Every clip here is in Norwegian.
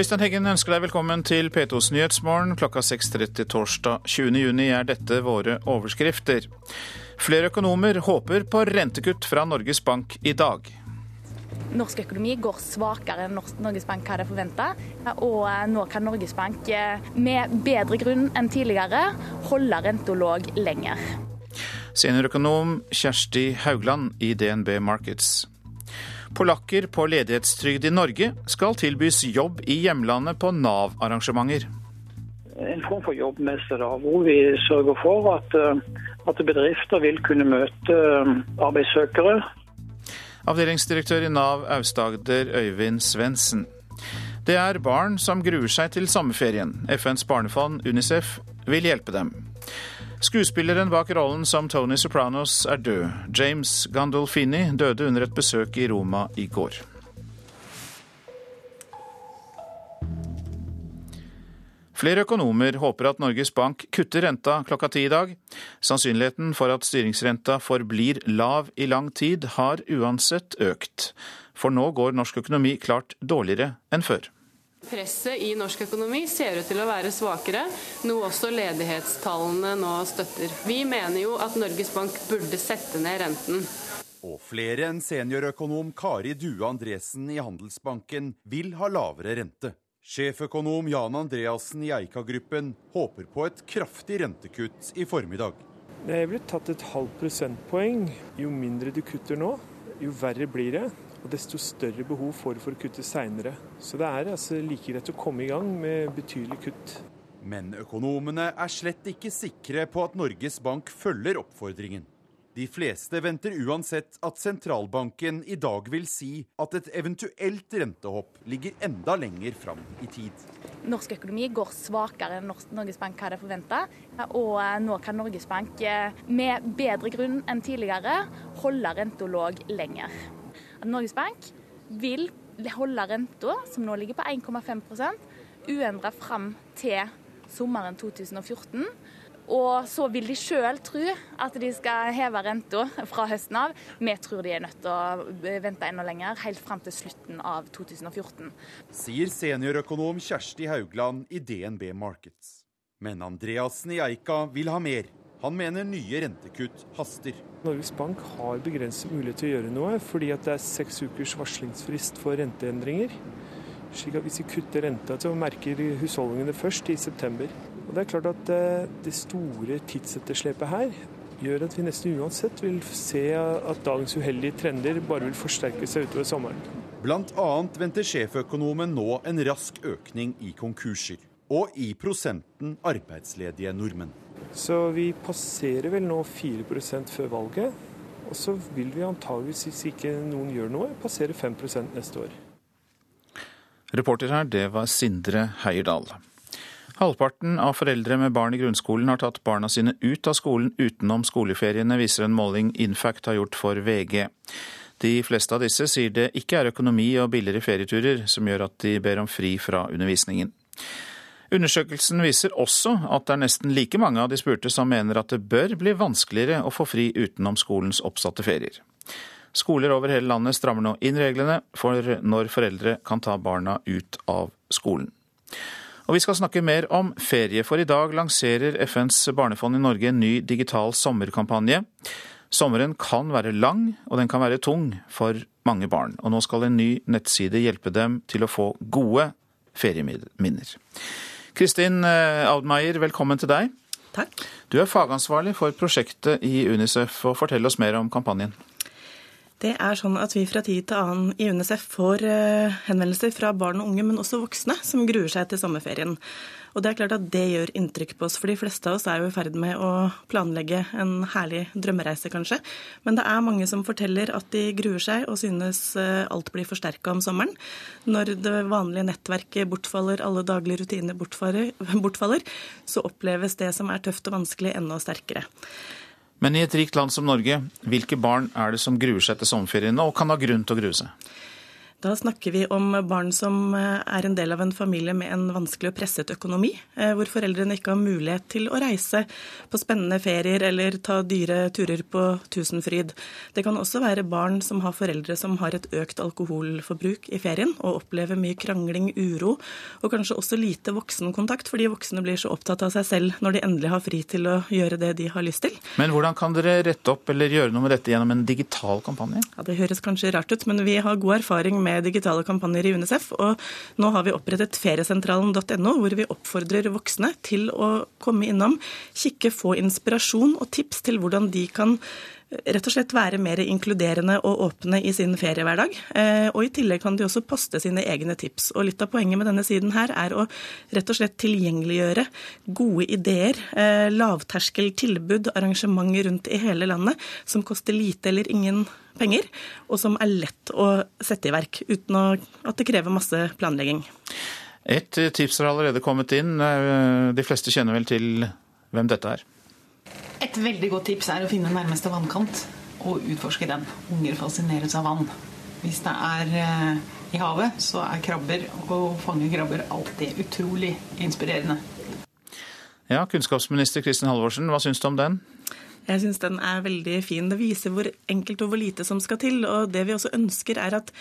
Øystein Heggen ønsker deg velkommen til P2s Nyhetsmorgen. Klokka 6.30 torsdag 20.6 er dette våre overskrifter. Flere økonomer håper på rentekutt fra Norges Bank i dag. Norsk økonomi går svakere enn Norges Bank hadde forventa. Og nå kan Norges Bank med bedre grunn enn tidligere holde renta lav lenger. Seniorøkonom Kjersti Haugland i DNB Markets. Polakker på ledighetstrygd i Norge skal tilbys jobb i hjemlandet på Nav-arrangementer. En form for jobbmesse da, hvor vi sørger for at, eh, at bedrifter vil kunne møte eh, arbeidssøkere. Avdelingsdirektør i Nav Aust-Agder, Øyvind Svendsen. Det er barn som gruer seg til sommerferien. FNs barnefond, Unicef, vil hjelpe dem. Skuespilleren bak rollen som Tony Sopranos er død. James Gandolfini døde under et besøk i Roma i går. Flere økonomer håper at Norges Bank kutter renta klokka ti i dag. Sannsynligheten for at styringsrenta forblir lav i lang tid, har uansett økt. For nå går norsk økonomi klart dårligere enn før. Presset i norsk økonomi ser ut til å være svakere, noe også ledighetstallene nå støtter. Vi mener jo at Norges Bank burde sette ned renten. Og flere enn seniorøkonom Kari Due Andresen i Handelsbanken vil ha lavere rente. Sjeføkonom Jan Andreassen i Eika-gruppen håper på et kraftig rentekutt i formiddag. Det ville tatt et halvt prosentpoeng. Jo mindre du kutter nå, jo verre blir det. Og desto større behov får du for å kutte seinere. Så det er altså like greit å komme i gang med betydelig kutt. Men økonomene er slett ikke sikre på at Norges Bank følger oppfordringen. De fleste venter uansett at sentralbanken i dag vil si at et eventuelt rentehopp ligger enda lenger fram i tid. Norsk økonomi går svakere enn Norges Bank hadde forventa. Og nå kan Norges Bank med bedre grunn enn tidligere holde renta lav lenger at Norges Bank vil holde renta, som nå ligger på 1,5% uendra fram til sommeren 2014. Og så vil de sjøl tro at de skal heve renta fra høsten av. Vi tror de er nødt til å vente enda lenger, helt fram til slutten av 2014. Sier seniorøkonom Kjersti Haugland i DNB Markets. Men Andreassen i Eika vil ha mer. Han mener nye rentekutt haster. Norges Bank har begrenset mulighet til å gjøre noe, fordi det er seks ukers varslingsfrist for renteendringer. Slik at Hvis vi kutter renta, så merker husholdningene først i september. Og Det er klart at eh, det store tidsetterslepet her gjør at vi nesten uansett vil se at dagens uheldige trender bare vil forsterke seg utover sommeren. Blant annet venter sjeføkonomen nå en rask økning i konkurser og i prosenten arbeidsledige nordmenn. Så vi passerer vel nå 4% før valget. Og så vil vi antageligvis, hvis ikke noen gjør noe, passere 5% neste år. Reporter her, det var Sindre Heierdal. Halvparten av foreldre med barn i grunnskolen har tatt barna sine ut av skolen utenom skoleferiene, viser en måling Infact har gjort for VG. De fleste av disse sier det ikke er økonomi og billigere ferieturer som gjør at de ber om fri fra undervisningen. Undersøkelsen viser også at det er nesten like mange av de spurte som mener at det bør bli vanskeligere å få fri utenom skolens oppsatte ferier. Skoler over hele landet strammer nå inn reglene for når foreldre kan ta barna ut av skolen. Og Vi skal snakke mer om ferie, for i dag lanserer FNs barnefond i Norge en ny digital sommerkampanje. Sommeren kan være lang, og den kan være tung for mange barn. Og nå skal en ny nettside hjelpe dem til å få gode ferieminner. Kristin eh, Audmeier, velkommen til deg. Takk. Du er fagansvarlig for prosjektet i Unicef, og fortell oss mer om kampanjen. Det er sånn at vi fra tid til annen i Unicef får eh, henvendelser fra barn og unge, men også voksne, som gruer seg til sommerferien. Og det er klart at det gjør inntrykk på oss, for de fleste av oss er jo i ferd med å planlegge en herlig drømmereise, kanskje. Men det er mange som forteller at de gruer seg og synes eh, alt blir forsterka om sommeren. Når det vanlige nettverket bortfaller, alle daglige rutiner bortfaller, bortfaller, så oppleves det som er tøft og vanskelig, enda sterkere. Men i et rikt land som Norge, hvilke barn er det som gruer seg til sommerferien og kan ha grunn til å grue seg? Da snakker vi om barn som eh, er en del av en familie med en vanskelig og presset økonomi, eh, hvor foreldrene ikke har mulighet til å reise på spennende ferier eller ta dyre turer på Tusenfryd. Det kan også være barn som har foreldre som har et økt alkoholforbruk i ferien og opplever mye krangling, uro og kanskje også lite voksenkontakt, fordi voksne blir så opptatt av seg selv når de endelig har fri til å gjøre det de har lyst til. Men hvordan kan dere rette opp eller gjøre noe med dette gjennom en digital kampanje? Ja, Det høres kanskje rart ut, men vi har god erfaring med med digitale kampanjer i UNICEF. Og nå har vi opprettet feriesentralen.no, hvor vi oppfordrer voksne til å komme innom, kikke, få inspirasjon og tips til hvordan de kan rett og slett være mer inkluderende og åpne i sin feriehverdag. Eh, og I tillegg kan de også poste sine egne tips. Og Litt av poenget med denne siden her er å rett og slett tilgjengeliggjøre gode ideer, lavterskeltilbud, lavterskel tilbud, arrangementer rundt i hele landet som koster lite eller ingen penger, og som er lett å sette i verk uten at det krever masse planlegging. Et tips har allerede kommet inn. Eh, de fleste kjenner vel til hvem dette er? Et veldig godt tips er å finne nærmeste vannkant og utforske den. Unger fascineres av vann. Hvis det er eh, i havet, så er krabber og fange krabber alltid utrolig inspirerende. Ja, Kunnskapsminister Kristin Halvorsen, hva syns du om den? Jeg syns den er veldig fin. Det viser hvor enkelt og hvor lite som skal til. Og det vi også ønsker, er at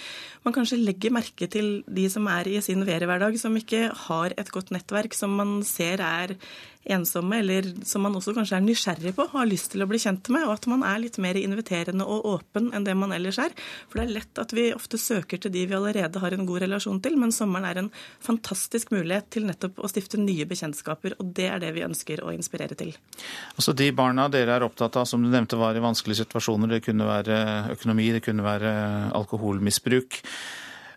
man kanskje legger merke til de som er i sin verehverdag, som ikke har et godt nettverk, som man ser er ensomme, eller som man også kanskje er nysgjerrig på og har lyst til å bli kjent med, og at man er litt mer inviterende og åpen enn det man ellers er. For det er lett at vi ofte søker til de vi allerede har en god relasjon til, men sommeren er en fantastisk mulighet til nettopp å stifte nye bekjentskaper, og det er det vi ønsker å inspirere til. Altså De barna dere er opptatt av, som du nevnte var i vanskelige situasjoner, det kunne være økonomi, det kunne være alkoholmisbruk.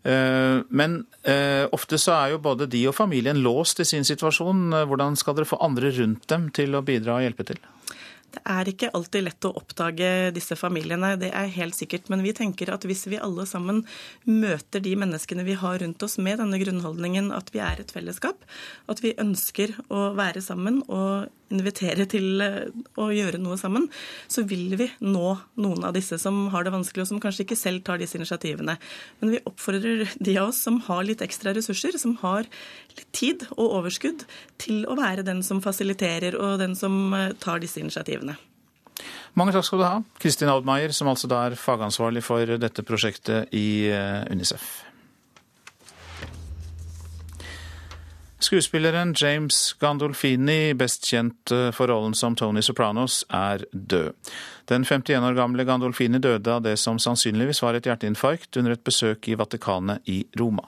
Eh, men eh, ofte så er jo både de og familien låst i sin situasjon. Eh, hvordan skal dere få andre rundt dem til å bidra og hjelpe til? Det er ikke alltid lett å oppdage disse familiene, det er helt sikkert. Men vi tenker at hvis vi alle sammen møter de menneskene vi har rundt oss med denne grunnholdningen at vi er et fellesskap, at vi ønsker å være sammen og invitere til eh, å gjøre noe sammen, så vil vi nå noen av disse som har det vanskelig, og som kanskje ikke selv tar disse initiativene. Men vi oppfordrer de av oss som har litt ekstra ressurser, som har litt tid og overskudd, til å være den som fasiliterer og den som eh, tar disse initiativene. Mange takk skal du ha, Kristin Audmeier, som altså da er fagansvarlig for dette prosjektet i eh, Unicef. Skuespilleren James Gandolfini, best kjent eh, for rollen som Tony Sopranos, er død. Den 51 år gamle Gandolfini døde av det som sannsynligvis var et hjerteinfarkt under et besøk i Vatikanet i Roma.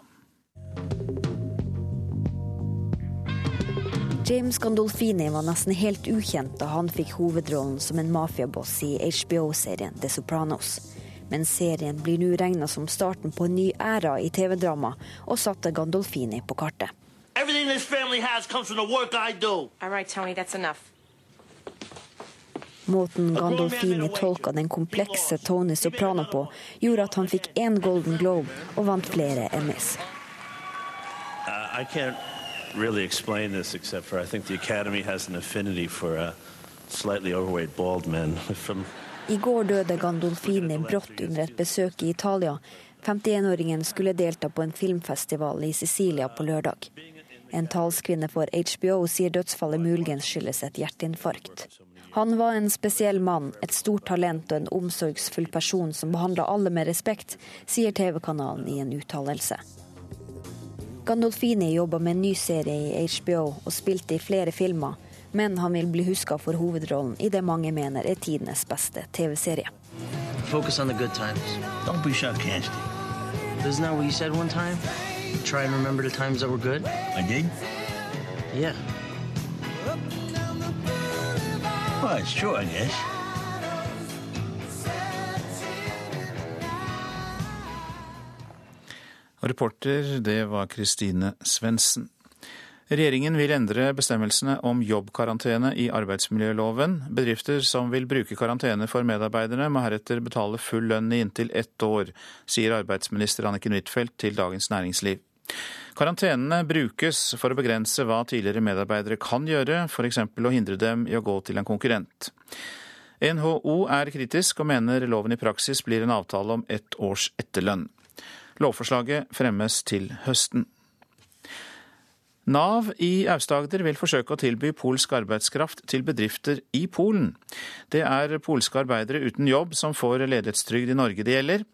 James Gandolfini var nesten helt ukjent da han fikk hovedrollen som en mafiaboss i HBO-serien The Sopranos. Men serien blir nå regna som starten på en ny æra i TV-drama, og satte Gandolfini på kartet. Everything this family has comes from the work I do. All right, Tony, that's enough. Måten Gandolfini tolka den komplekse Tony Soprano på, gjorde at han fikk én Golden Globe og vant flere MS. Uh, really explain this except for I think the Academy has an affinity for uh, slightly overweight bald men. From... I går døde Gandolfini brått under et besøk i Italia. 51-åringen skulle delta på en filmfestival i Sicilia på lørdag. En talskvinne for HBO sier dødsfallet muligens skyldes et hjerteinfarkt. Han var en spesiell mann, et stort talent og en omsorgsfull person som behandla alle med respekt, sier TV-kanalen i en uttalelse. Gandolfini jobba med en ny serie i HBO og spilte i flere filmer, men han vil bli huska for hovedrollen i det mange mener er tidenes beste TV-serie. Fokus på the good times. Don't be sarcastic. Isn't that what you said one time? Try and remember the times that were good? I did? Yeah. Well, it's true, I guess. Reporter, det var Kristine Svendsen. Regjeringen vil endre bestemmelsene om jobbkarantene i arbeidsmiljøloven. Bedrifter som vil bruke karantene for medarbeiderne, må heretter betale full lønn i inntil ett år, sier arbeidsminister Anniken Huitfeldt til Dagens Næringsliv. Karantenene brukes for å begrense hva tidligere medarbeidere kan gjøre, f.eks. å hindre dem i å gå til en konkurrent. NHO er kritisk og mener loven i praksis blir en avtale om ett års etterlønn. Lovforslaget fremmes til høsten. Nav i Aust-Agder vil forsøke å tilby polsk arbeidskraft til bedrifter i Polen. Det er polske arbeidere uten jobb som får ledighetstrygd i Norge det gjelder.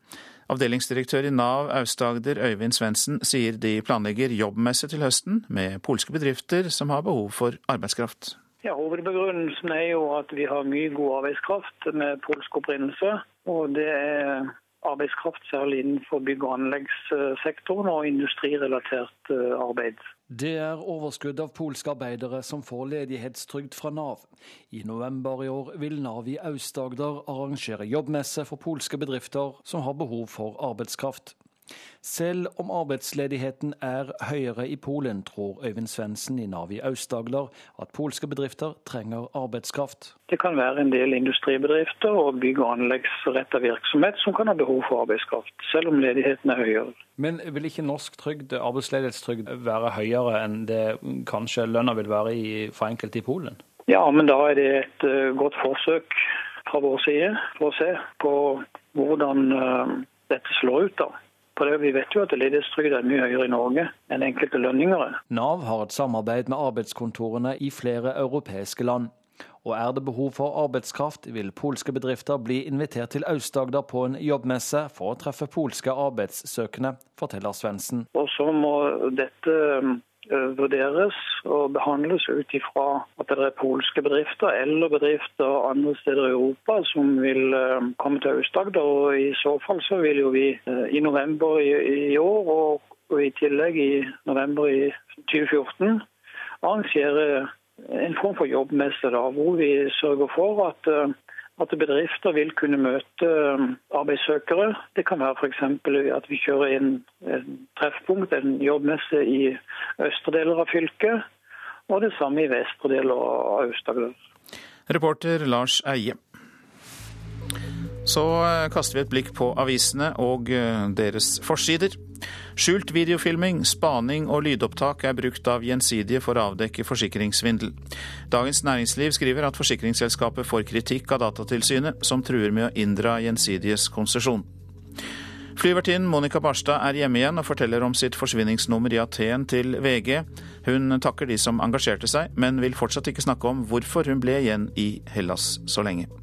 Avdelingsdirektør i Nav Aust-Agder Øyvind Svendsen sier de planlegger jobbmesse til høsten med polske bedrifter som har behov for arbeidskraft. Ja, Hovedbegrunnelsen er jo at vi har mye god arbeidskraft med polsk opprinnelse. Og det er arbeidskraft særlig innenfor bygg- og anleggssektoren og industrirelatert eh, arbeid. Det er overskudd av polske arbeidere som får ledighetstrygd fra Nav. I november i år vil Nav i Aust-Agder arrangere jobbmesse for polske bedrifter som har behov for arbeidskraft. Selv om arbeidsledigheten er høyere i Polen, tror Øyvind Svendsen i Nav i Aust-Agder at polske bedrifter trenger arbeidskraft. Det kan være en del industribedrifter og bygg- og anleggsretta virksomhet som kan ha behov for arbeidskraft, selv om ledigheten er høyere. Men vil ikke norsk trygd, arbeidsledighetstrygd være høyere enn det kanskje lønna vil være i, for enkelte i Polen? Ja, men da er det et uh, godt forsøk fra vår side for å se på hvordan uh, dette slår ut. da. For det, Vi vet jo at ledighetstrygd er mye høyere i Norge enn enkelte lønninger. Nav har et samarbeid med arbeidskontorene i flere europeiske land. Og er det behov for arbeidskraft, vil polske bedrifter bli invitert til Aust-Agder på en jobbmesse for å treffe polske arbeidssøkende, forteller Svendsen. Og så må dette vurderes og behandles ut ifra at det er polske bedrifter eller bedrifter andre steder i Europa som vil eh, komme til Aust-Agder. I så fall så vil jo vi eh, i november i år og, og, i tillegg i november i 2014 arrangere en form for jobbmesse da, hvor vi sørger for at at bedrifter vil kunne møte um, arbeidssøkere. Det kan være f.eks. at vi kjører inn et treffpunkt, en jobbmesse i østre deler av fylket, og det samme i vestre deler av Aust-Agder. Reporter Lars Eie. Så eh, kaster vi et blikk på avisene og eh, deres forsider. Skjult videofilming, spaning og lydopptak er brukt av Gjensidige for å avdekke forsikringssvindel. Dagens Næringsliv skriver at forsikringsselskapet får kritikk av Datatilsynet, som truer med å inndra Gjensidiges konsesjon. Flyvertinnen Monica Barstad er hjemme igjen og forteller om sitt forsvinningsnummer i Aten til VG. Hun takker de som engasjerte seg, men vil fortsatt ikke snakke om hvorfor hun ble igjen i Hellas så lenge.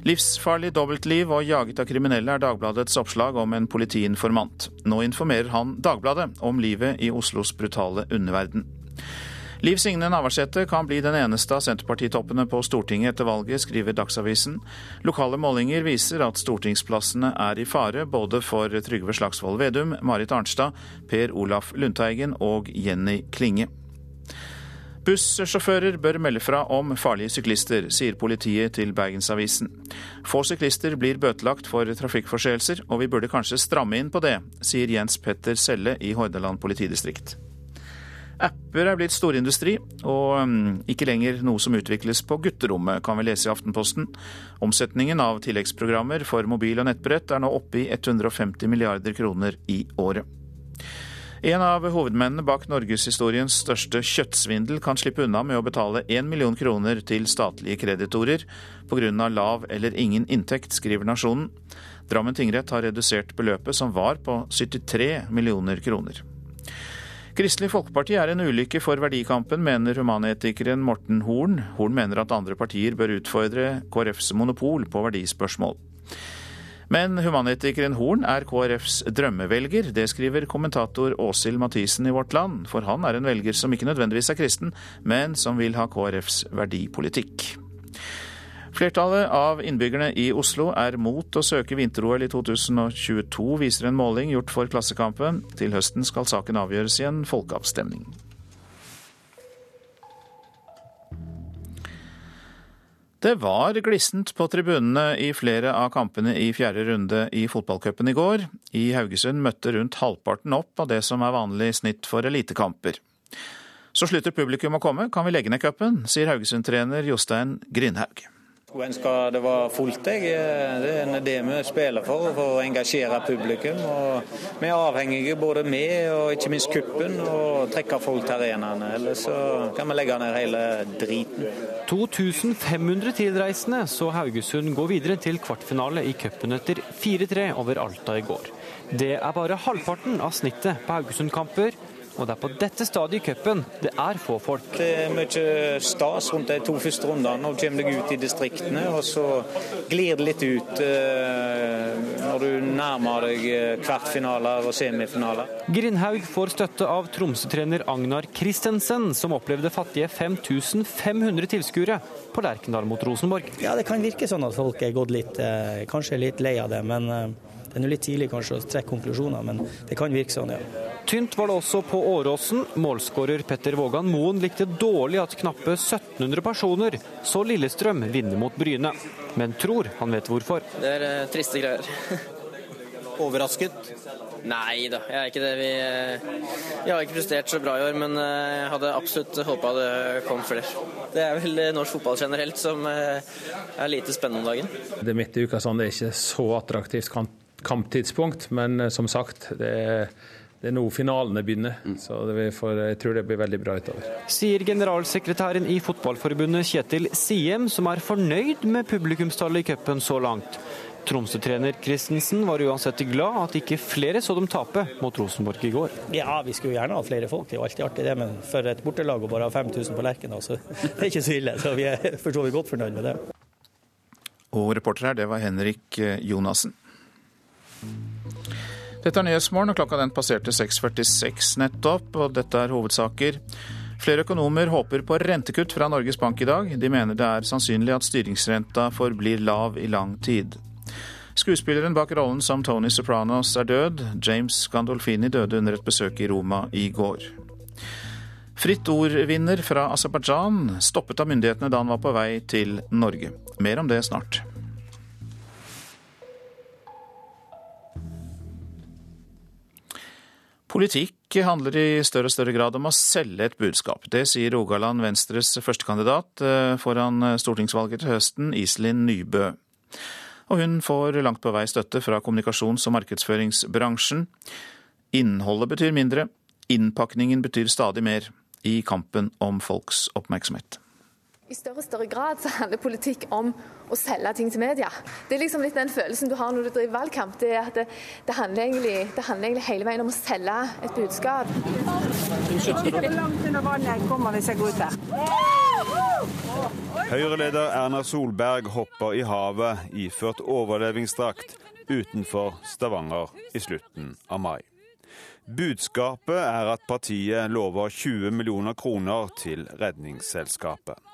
Livsfarlig dobbeltliv og jaget av kriminelle er Dagbladets oppslag om en politiinformant. Nå informerer han Dagbladet om livet i Oslos brutale underverden. Liv Signe Navarsete kan bli den eneste av Senterpartitoppene på Stortinget etter valget, skriver Dagsavisen. Lokale målinger viser at stortingsplassene er i fare, både for Trygve Slagsvold Vedum, Marit Arnstad, Per Olaf Lundteigen og Jenny Klinge. Bussjåfører bør melde fra om farlige syklister, sier politiet til Bergensavisen. Få syklister blir bøtelagt for trafikkforseelser, og vi burde kanskje stramme inn på det, sier Jens Petter Selle i Hordaland politidistrikt. Apper er blitt storindustri, og mm, ikke lenger noe som utvikles på gutterommet, kan vi lese i Aftenposten. Omsetningen av tilleggsprogrammer for mobil og nettbrett er nå oppe i 150 milliarder kroner i året. En av hovedmennene bak norgeshistoriens største kjøttsvindel kan slippe unna med å betale 1 million kroner til statlige kreditorer pga. lav eller ingen inntekt, skriver Nasjonen. Drammen tingrett har redusert beløpet, som var på 73 millioner kroner. Kristelig Folkeparti er en ulykke for verdikampen, mener humanetikeren Morten Horn. Horn mener at andre partier bør utfordre KrFs monopol på verdispørsmål. Men humanitikeren Horn er KrFs drømmevelger. Det skriver kommentator Åshild Mathisen i Vårt Land. For han er en velger som ikke nødvendigvis er kristen, men som vil ha KrFs verdipolitikk. Flertallet av innbyggerne i Oslo er mot å søke vinter-OL i 2022, viser en måling gjort for Klassekampen. Til høsten skal saken avgjøres i en folkeavstemning. Det var glissent på tribunene i flere av kampene i fjerde runde i fotballcupen i går. I Haugesund møtte rundt halvparten opp av det som er vanlig snitt for elitekamper. Så slutter publikum å komme, kan vi legge ned cupen, sier Haugesund-trener Jostein Grindhaug. Skulle ønske det var fullt. Jeg. Det er det vi spiller for, for å engasjere publikum. Og vi er avhengige, både vi og ikke minst kuppen, og trekke folk til arenaene. Ellers så kan vi legge ned hele driten. 2500 tilreisende så Haugesund gå videre til kvartfinale i cupen etter 4-3 over Alta i går. Det er bare halvparten av snittet på Haugesund-kamper, og det er på dette stadiet i cupen det er få folk. Det er mye stas rundt de to første rundene. Nå kommer deg ut i distriktene, og så glir det litt ut eh, når du nærmer deg eh, kvartfinaler og semifinaler. Grindhaug får støtte av Tromsø-trener Agnar Christensen, som opplevde fattige 5500 tilskuere på Lerkendal mot Rosenborg. Ja, Det kan virke sånn at folk er gått litt, eh, kanskje litt lei av det. men... Det er litt tidlig kanskje å trekke konklusjoner, men det kan virke sånn, ja. Tynt var det også på Åråsen. Målskårer Petter Vågan Moen likte dårlig at knappe 1700 personer så Lillestrøm vinne mot Bryne, men tror han vet hvorfor. Det er uh, triste greier. Overrasket? Nei da, jeg er ikke det. Vi, vi, har ikke prestert så bra i år, men uh, jeg hadde absolutt håpa det kom flere. Det er vel norsk fotball generelt som er lite spennende om dagen. Det er midt i uka, sånn det er ikke så attraktivt kamp kamptidspunkt. Men eh, som sagt, det er, det er nå finalene begynner, mm. så får, jeg tror det blir veldig bra utover. Sier generalsekretæren i Fotballforbundet Kjetil Siem, som er fornøyd med publikumstallet i cupen så langt. Tromsø-trener Christensen var uansett glad at ikke flere så dem tape mot Rosenborg i går. Ja, vi skulle gjerne ha flere folk. Det er jo alltid artig det, men for et bortelag å bare ha 5000 på Lerkendal, så det er ikke så ille. Så vi er for så vidt godt fornøyd med det. Og reporter her, det var Henrik Jonassen. Dette er Nyhetsmorgen, og klokka den passerte 6.46 nettopp, og dette er hovedsaker. Flere økonomer håper på rentekutt fra Norges Bank i dag. De mener det er sannsynlig at styringsrenta forblir lav i lang tid. Skuespilleren bak rollen som Tony Sopranos er død. James Gandolfini døde under et besøk i Roma i går. Fritt ord-vinner fra Aserbajdsjan stoppet av myndighetene da han var på vei til Norge. Mer om det snart. Politikk handler i større og større grad om å selge et budskap. Det sier Rogaland Venstres førstekandidat eh, foran stortingsvalget til høsten, Iselin Nybø. Og hun får langt på vei støtte fra kommunikasjons- og markedsføringsbransjen. Innholdet betyr mindre, innpakningen betyr stadig mer i kampen om folks oppmerksomhet. I større og større grad så handler politikk om å selge ting til media. Det er liksom litt den følelsen du har når du driver valgkamp. Det, at det, det, handler egentlig, det, handler egentlig, hele veien om å selge et budskap. Høyre-leder Erna Solberg hopper i havet iført overlevingsdrakt utenfor Stavanger i slutten av mai. Budskapet er at partiet lover 20 millioner kroner til Redningsselskapet.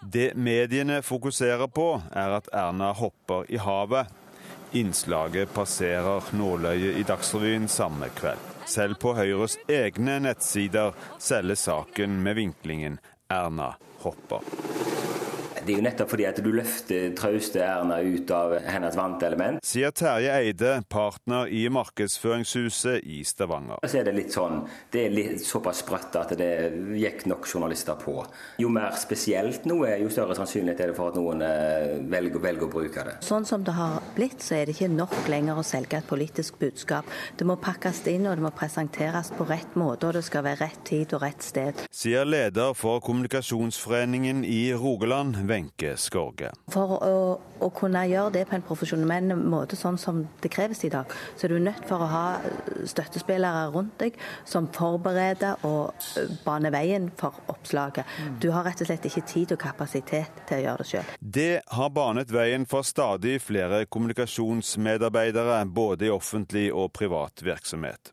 Det mediene fokuserer på, er at Erna hopper i havet. Innslaget passerer nåløyet i Dagsrevyen samme kveld. Selv på Høyres egne nettsider selges saken med vinklingen 'Erna hopper'. Det er jo nettopp fordi at du løfter trauste Erna ut av hennes vante element. Sier Terje Eide, partner i Markedsføringshuset i Stavanger. Så er det litt sånn, det er litt såpass sprøtt at det gikk nok journalister på. Jo mer spesielt noe er, jo større sannsynlighet er det for at noen eh, velger, velger å bruke det. Sånn som det har blitt, så er det ikke nok lenger å selge et politisk budskap. Det må pakkes inn, og det må presenteres på rett måte, og det skal være rett tid og rett sted. Sier leder for Kommunikasjonsforeningen i Rogaland, Wenche Skorge. For å, å, kunne gjøre det på en profesjonell måte, sånn som det kreves i dag, så er du nødt for å ha støttespillere rundt deg som forbereder og baner veien for oppslaget. Mm. Du har rett og slett ikke tid og kapasitet til å gjøre det sjøl. Det har banet veien for stadig flere kommunikasjonsmedarbeidere, både i offentlig og privat virksomhet.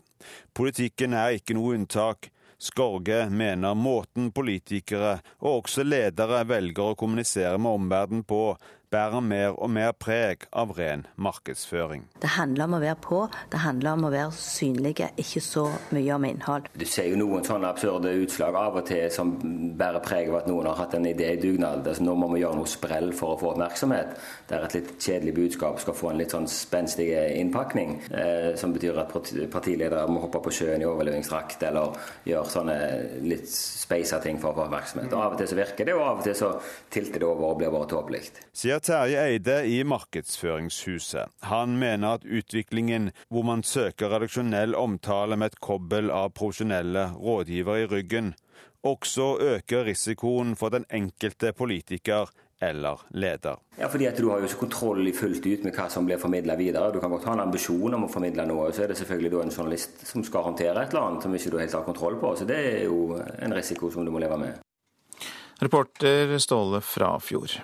Politikken er ikke noe unntak. Skorge mener måten politikere og også ledere velger å kommunisere med omverdenen på, bærer mer og mer preg av ren markedsføring. Det handler om å være på, det handler om å være synlige, ikke så mye om innhold. Du ser jo noen sånne absurde utslag av og til som bærer preg av at noen har hatt en idé i dugnad. Altså, nå må vi gjøre noe sprell for å få oppmerksomhet. Der et litt kjedelig budskap skal få en litt sånn spenstig innpakning. Eh, som betyr at partiledere må hoppe på sjøen i overlevingsdrakt eller gjøre sånne litt speisa ting for å få oppmerksomhet. Og Av og til så virker det, og av og til så tilter det over og blir bare tåpelig. Terje Eide i Markedsføringshuset. Han mener at utviklingen hvor man søker redaksjonell omtale med et kobbel av profesjonelle rådgivere i ryggen, også øker risikoen for den enkelte politiker eller leder. Ja, fordi at Du har jo ikke kontroll fullt ut med hva som blir formidla videre. Du kan godt ha en ambisjon om å formidle noe, så er det selvfølgelig da en journalist som skal håndtere et eller annet som ikke du helt har kontroll på. Så det er jo en risiko som du må leve med. Reporter Ståle Frafjord.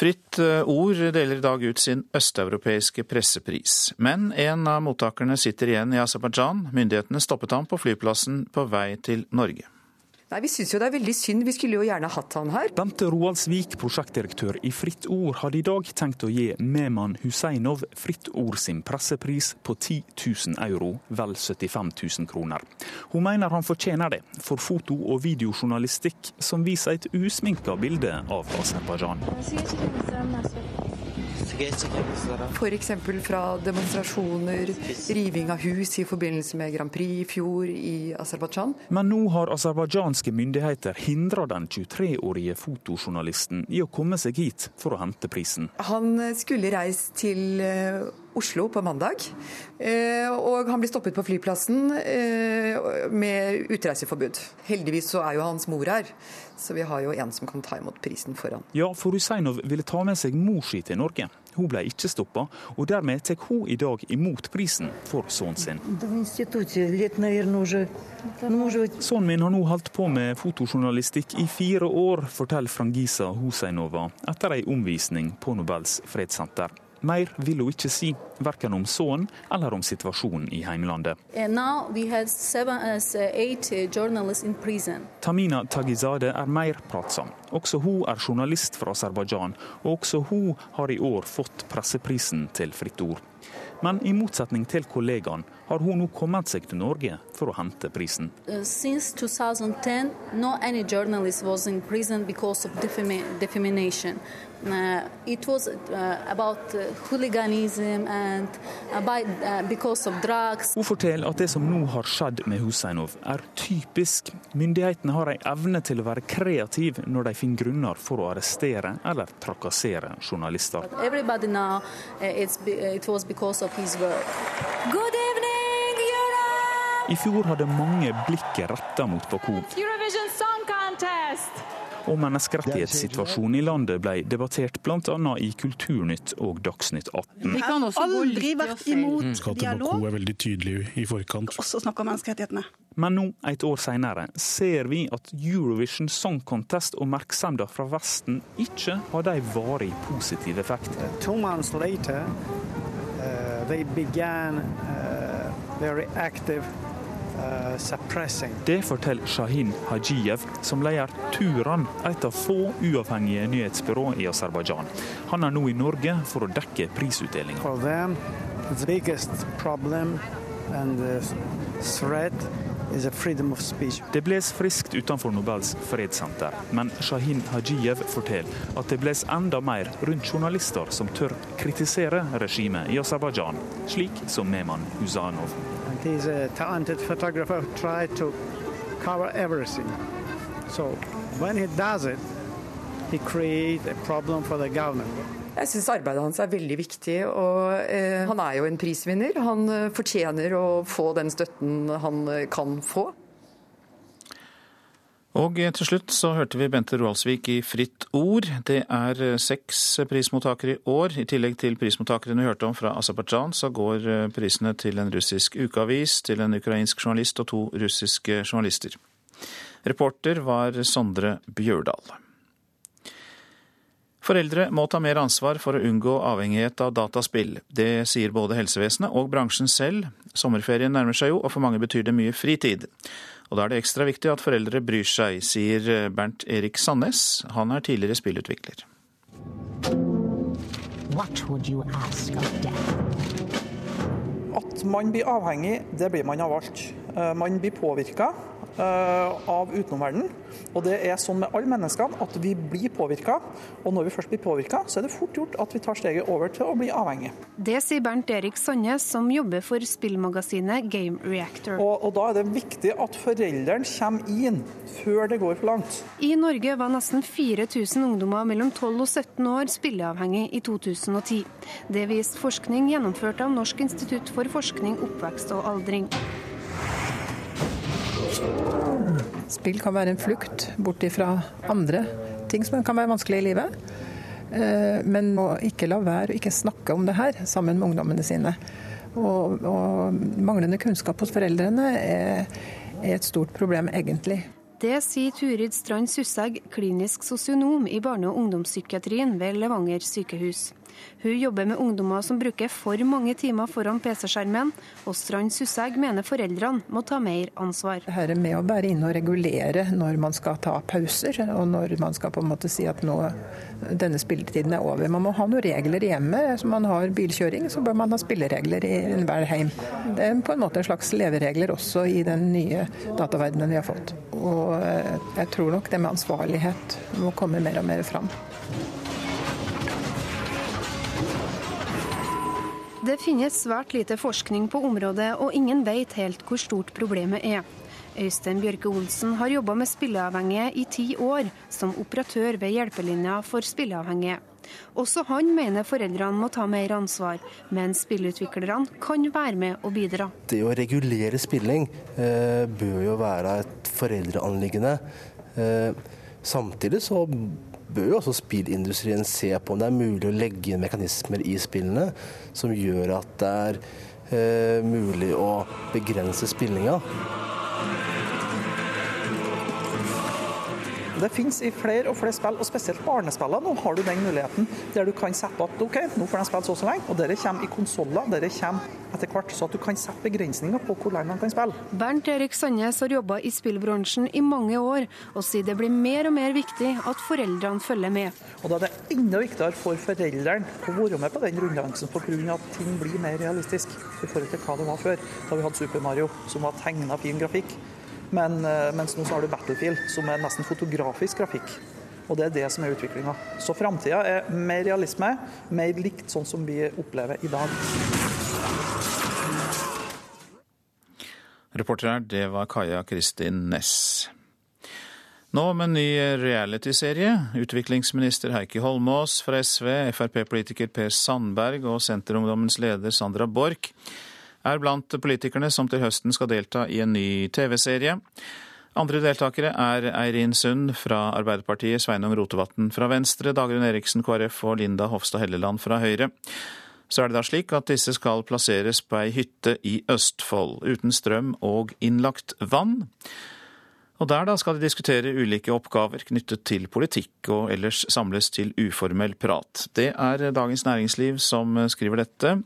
Fritt eh, Ord deler i dag ut sin østeuropeiske pressepris. Men en av mottakerne sitter igjen i Aserbajdsjan. Myndighetene stoppet ham på flyplassen på vei til Norge. Nei, Vi syns jo det er veldig synd, vi skulle jo gjerne hatt han her. Bente Roaldsvik, prosjektdirektør i Fritt Ord, hadde i dag tenkt å gi Meman Husseinov Fritt Ord sin pressepris på 10 000 euro, vel 75 000 kroner. Hun mener han fortjener det, for foto- og videojournalistikk som viser et usminka bilde av Aserbajdsjan. F.eks. fra demonstrasjoner, riving av hus i forbindelse med Grand Prix i fjor i Aserbajdsjan. Men nå har aserbajdsjanske myndigheter hindra den 23-årige fotojournalisten i å komme seg hit for å hente prisen. Han skulle reist til eh, Oslo på mandag, eh, og han blir stoppet på flyplassen eh, med utreiseforbud. Heldigvis så er jo hans mor her, så vi har jo en som kan ta imot prisen for han. Ja, for Huseinov ville ta med seg mor si til Norge. Hun ble ikke stoppa, og dermed tar hun i dag imot prisen for sønnen sin. Sønnen min har nå holdt på med fotojournalistikk i fire år, forteller Frangisa Huseinova etter ei omvisning på Nobels fredssenter. Mer vil hun ikke si, verken om sønnen eller om situasjonen i heimlandet. Tamina Tagizade er mer pratsom. Også hun er journalist fra Aserbajdsjan, og også hun har i år fått presseprisen til Fritt Ord. Men i motsetning til kollegaen har hun nå kommet seg til Norge for å hente prisen. Uh, 2010, no any journalist was in prison because of defamation. Uh, it was uh, about uh, hooliganism and uh, by, uh, because of drugs. Hun forteller at det som nå har skjedd med Husseinov er typisk. Myndighetene har en evne til å være kreativ når de finner grunner for å arrestere eller trakassere journalister. Everybody now, it was because of his work. Good evening! I fjor hadde mange blikket retta mot Baku. Og menneskerettighetssituasjonen i landet ble debattert bl.a. i Kulturnytt og Dagsnytt 18. Vi kan aldri vært imot dialog. dialog. Baku er veldig tydelig i forkant. Også snakke om menneskerettighetene. Men nå, et år senere, ser vi at Eurovision Song Contest og oppmerksomheten fra Vesten ikke hadde en varig positiv effekt. To two months later, uh, they began uh, very active Uh, Det forteller Shahin Hajiyev, som leder Turan, et av få uavhengige nyhetsbyrå i Aserbajdsjan. Han er nå i Norge for å dekke prisutdelinga. Det bles friskt utenfor Nobels fredssenter, men Shahin Hajiyev forteller at det bles enda mer rundt journalister som tør kritisere regimet i Aserbajdsjan, slik som Meman Huzanov. He's a talented photographer, try to cover everything. So when he does it, he creates a problem for the government. Jeg syns arbeidet hans er veldig viktig. og eh, Han er jo en prisvinner. Han eh, fortjener å få den støtten han eh, kan få. Og til slutt så hørte vi Bente Roaldsvik i Fritt Ord. Det er eh, seks prismottakere i år. I tillegg til prismottakerne vi hørte om fra Aserbajdsjan, så går eh, prisene til en russisk ukeavis, til en ukrainsk journalist og to russiske journalister. Reporter var Sondre Bjørdal. Foreldre må ta mer ansvar for å unngå avhengighet av dataspill. Det sier både helsevesenet og bransjen selv. Sommerferien nærmer seg jo, og for mange betyr det mye fritid. Og da er det ekstra viktig at foreldre bryr seg, sier Bernt Erik Sandnes. Han er tidligere spillutvikler. At man blir avhengig, det blir man av alt. Eh, man blir påvirka eh, av utenomverdenen. Og det er sånn med alle menneskene at vi blir påvirka. Og når vi først blir påvirka, så er det fort gjort at vi tar steget over til å bli avhengig. Det sier Bernt Erik Sandnes, som jobber for spillmagasinet Game Reactor. Og, og da er det viktig at foreldrene kommer inn før det går for langt. I Norge var nesten 4000 ungdommer mellom 12 og 17 år spilleavhengig i 2010. Det viste forskning gjennomført av Norsk institutt for forskning, oppvekst og aldring. Spill kan være en flukt bort fra andre ting som kan være vanskelig i livet. Eh, men å ikke la være å ikke snakke om det her sammen med ungdommene sine. Og, og manglende kunnskap hos foreldrene er, er et stort problem, egentlig. Det sier Turid Strand Sussegg, klinisk sosionom i barne- og ungdomspsykiatrien ved Levanger sykehus. Hun jobber med ungdommer som bruker for mange timer foran PC-skjermen, og Strand Sussegg mener foreldrene må ta mer ansvar. Dette med å bære inn og regulere når man skal ta pauser, og når man skal på en måte si at nå, denne spilletiden er over. Man må ha noen regler hjemme. Som man har bilkjøring, så bør man ha spilleregler i enhver heim. Det er på en måte en slags leveregler også i den nye dataverdenen vi har fått. Og eh, jeg tror nok det med ansvarlighet må komme mer og mer fram. Det finnes svært lite forskning på området, og ingen vet helt hvor stort problemet er. Øystein Bjørke Olsen har jobba med spilleavhengige i ti år, som operatør ved Hjelpelinja for spilleavhengige. Også han mener foreldrene må ta mer ansvar, men spillutviklerne kan være med og bidra. Det å regulere spilling eh, bør jo være et foreldreanliggende. Eh, samtidig så bør jo også spillindustrien se på om det er mulig å legge inn mekanismer i spillene som gjør at det er eh, mulig å begrense spillinga. Det finnes i flere og flere spill, og spesielt barnespillene. Nå har du den muligheten der du kan sette at OK, nå får de spille så og så lenge. Og dere kommer i konsoller, dere kommer etter hvert, så at du kan sette begrensninger på hvor lenge de kan spille. Bernt Erik Sandnes har jobba i spillbransjen i mange år, og sier det blir mer og mer viktig at foreldrene følger med. Og da er det enda viktigere for foreldrene å være med på den runddansen pga. at ting blir mer realistisk i forhold til hva det var før. Da vi hadde Super Mario, som var tegna fin grafikk. Men, eh, mens nå har du Battlefield, som er nesten fotografisk grafikk. Og det er det som er utviklinga. Så framtida er mer realisme, mer likt sånn som vi opplever i dag. Reporter her, det var Kaja Kristin Næss. Nå med en ny realityserie. Utviklingsminister Heikki Holmås fra SV, Frp-politiker Per Sandberg og Senterungdommens leder Sandra Borch er blant politikerne som til høsten skal delta i en ny TV-serie. Andre deltakere er Eirin Sund fra Arbeiderpartiet, Sveinung Rotevatn fra Venstre, Dagrun Eriksen KrF og Linda Hofstad Helleland fra Høyre. Så er det da slik at disse skal plasseres på ei hytte i Østfold, uten strøm og innlagt vann. Og der da skal de diskutere ulike oppgaver knyttet til politikk, og ellers samles til uformell prat. Det er Dagens Næringsliv som skriver dette.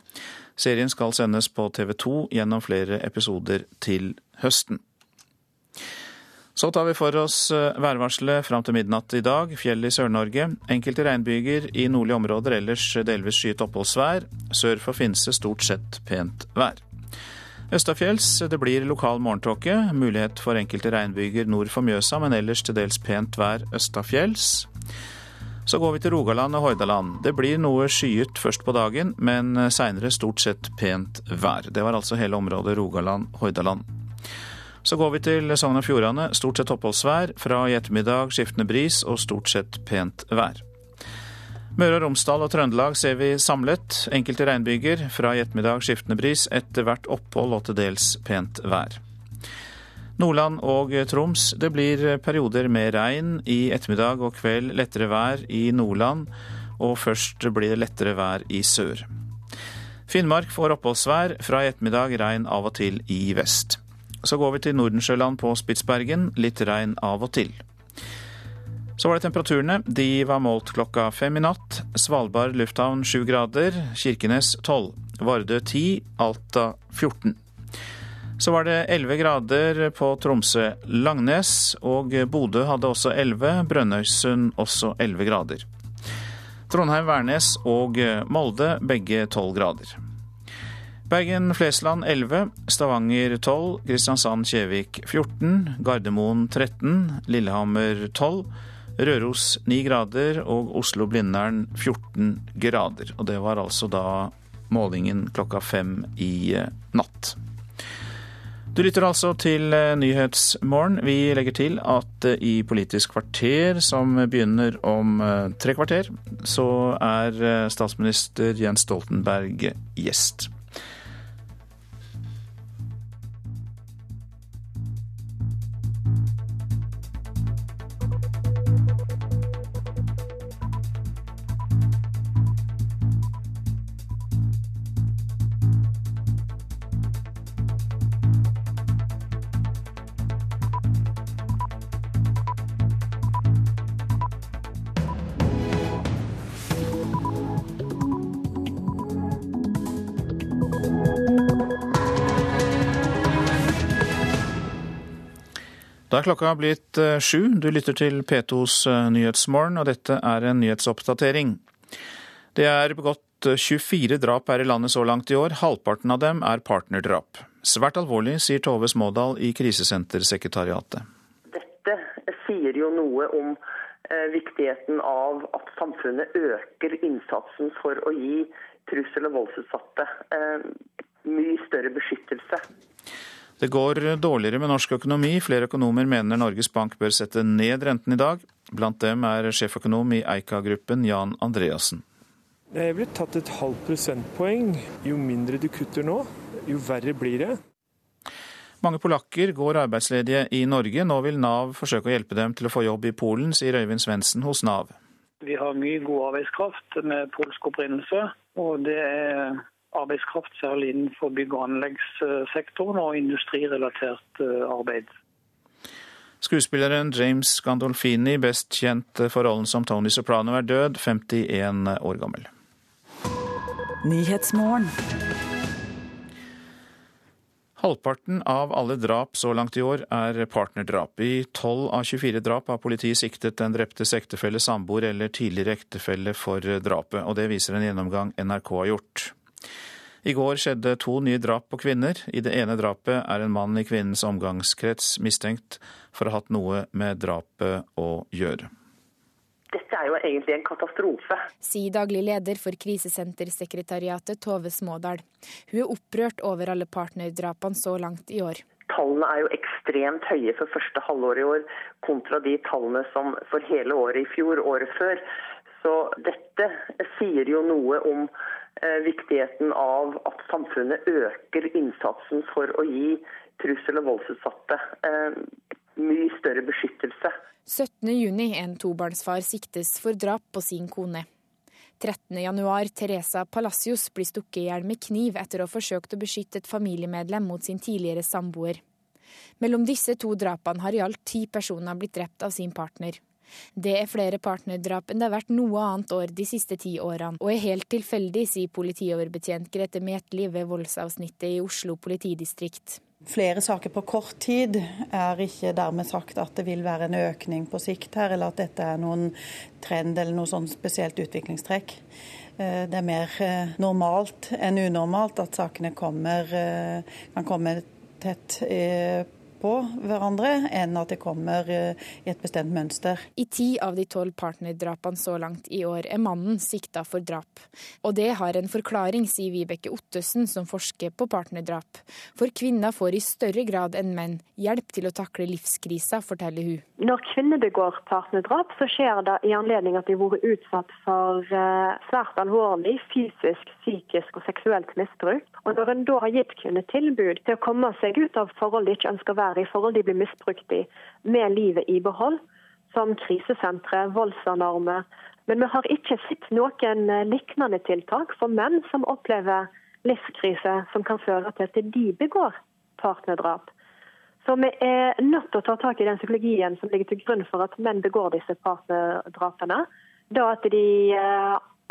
Serien skal sendes på TV 2 gjennom flere episoder til høsten. Så tar vi for oss værvarselet fram til midnatt i dag. Fjell i Sør-Norge. Enkelte regnbyger i nordlige områder, ellers delvis skyet oppholdsvær. Sør for Finse stort sett pent vær. Østafjells det blir lokal morgentåke. Mulighet for enkelte regnbyger nord for Mjøsa, men ellers til dels pent vær østafjells. Så går vi til Rogaland og Hordaland. Det blir noe skyet først på dagen, men seinere stort sett pent vær. Det var altså hele området Rogaland-Hordaland. Så går vi til Sogn og Fjordane. Stort sett oppholdsvær. Fra i ettermiddag skiftende bris og stort sett pent vær. Møre og Romsdal og Trøndelag ser vi samlet. Enkelte regnbyger. Fra i ettermiddag skiftende bris. Etter hvert opphold og til dels pent vær. Nordland og Troms. Det blir perioder med regn. I ettermiddag og kveld lettere vær i Nordland, og først blir det lettere vær i sør. Finnmark får oppholdsvær. Fra i ettermiddag regn av og til i vest. Så går vi til Nordensjøland på Spitsbergen. Litt regn av og til. Så var det temperaturene. De var målt klokka fem i natt. Svalbard lufthavn sju grader. Kirkenes tolv. Vardø ti. Alta 14. Så var det 11 grader på Tromsø-Langnes, og Bodø hadde også 11. Brønnøysund også 11 grader. Trondheim-Værnes og Molde begge 12 grader. Bergen-Flesland 11, Stavanger 12, Kristiansand-Kjevik 14, Gardermoen 13, Lillehammer 12, Røros 9 grader og Oslo-Blindern 14 grader. Og det var altså da målingen klokka fem i natt. Du lytter altså til Nyhetsmorgen. Vi legger til at i Politisk kvarter, som begynner om tre kvarter, så er statsminister Jens Stoltenberg gjest. Da er klokka blitt eh, sju. Du lytter til P2s eh, Nyhetsmorgen, og dette er en nyhetsoppdatering. Det er begått 24 drap her i landet så langt i år. Halvparten av dem er partnerdrap. Svært alvorlig, sier Tove Smådal i Krisesentersekretariatet. Dette sier jo noe om eh, viktigheten av at samfunnet øker innsatsen for å gi trussel- og voldsutsatte eh, mye større beskyttelse. Det går dårligere med norsk økonomi. Flere økonomer mener Norges Bank bør sette ned renten i dag. Blant dem er sjeføkonom i Eika-gruppen Jan Andreassen. Det er blitt tatt et halvt prosentpoeng. Jo mindre du kutter nå, jo verre blir det. Mange polakker går arbeidsledige i Norge. Nå vil Nav forsøke å hjelpe dem til å få jobb i Polen, sier Øyvind Svendsen hos Nav. Vi har mye god arbeidskraft med polsk opprinnelse. Og det er arbeidskraft særlig innenfor bygg- og anleggssektoren og industrirelatert eh, arbeid. Skuespilleren James Gandolfini, best kjent for rollen som Tony Soprano, er død, 51 år gammel. Halvparten av alle drap så langt i år er partnerdrap. I 12 av 24 drap har politiet siktet den dreptes ektefelle, samboer eller tidligere ektefelle for drapet, og det viser en gjennomgang NRK har gjort. I går skjedde to nye drap på kvinner. I det ene drapet er en mann i kvinnens omgangskrets mistenkt for å ha hatt noe med drapet å gjøre. Dette er jo egentlig en katastrofe. Sier daglig leder for Krisesentersekretariatet Tove Smådal. Hun er opprørt over alle partnerdrapene så langt i år. Tallene er jo ekstremt høye for første halvår i år, kontra de tallene som for hele året i fjor, året før. Så dette sier jo noe om viktigheten av at samfunnet øker innsatsen for å gi trussel- og voldsutsatte eh, mye større beskyttelse. 17.6 en tobarnsfar siktes for drap på sin kone. 13.1 Teresa Palacios blir stukket i hjel med kniv etter å ha forsøkt å beskytte et familiemedlem mot sin tidligere samboer. Mellom disse to drapene har i alt ti personer blitt drept av sin partner. Det er flere partnerdrap enn det har vært noe annet år de siste ti årene, og er helt tilfeldig, sier politioverbetjent Grete Metli ved voldsavsnittet i Oslo politidistrikt. Flere saker på kort tid er ikke dermed sagt at det vil være en økning på sikt her, eller at dette er noen trend eller noe sånn spesielt utviklingstrekk. Det er mer normalt enn unormalt at sakene kommer, kan komme tett på hverandre, enn at det kommer i et bestemt mønster. I ti av de tolv partnerdrapene så langt i år er mannen sikta for drap. Og det har en forklaring, sier Vibeke Ottesen, som forsker på partnerdrap. For kvinner får i større grad enn menn hjelp til å takle livskrisa, forteller hun. Når kvinner begår partnerdrap, så skjer det i anledning at de har vært utsatt for svært alvorlig fysisk, psykisk og seksuelt misbruk. Og når en da har gitt kvinner tilbud til å komme seg ut av forhold de ikke ønsker å være i forhold de blir misbrukt i, med livet i behold, som krisesentre, voldsalarmer. Men vi har ikke sett noen lignende tiltak for menn som opplever livskrise som kan føre til at de begår partnerdrap. Så vi er nødt til å ta tak i den psykologien som ligger til grunn for at menn begår disse partnerdrapene. Da at de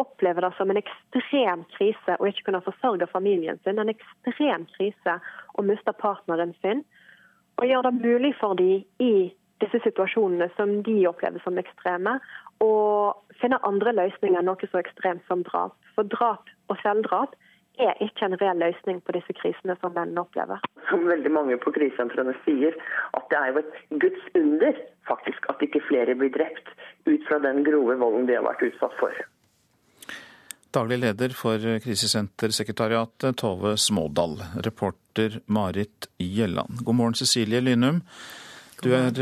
opplever det som en ekstrem krise å ikke kunne forsørge familien sin. En ekstrem krise å miste partneren sin og gjøre det mulig for dem i disse situasjonene som de opplever som ekstreme, å finne andre løsninger enn noe så ekstremt som drap. For drap og selvdrap er ikke en reell løsning på disse krisene som mennene opplever. Som veldig mange på krisesentrene sier, at det er jo et Guds under faktisk at ikke flere blir drept ut fra den grove volden de har vært utsatt for. Daglig leder for Krisesentersekretariatet, Tove Smådal. Reporter Marit Gjelland. God morgen, Cecilie Lynum. Du er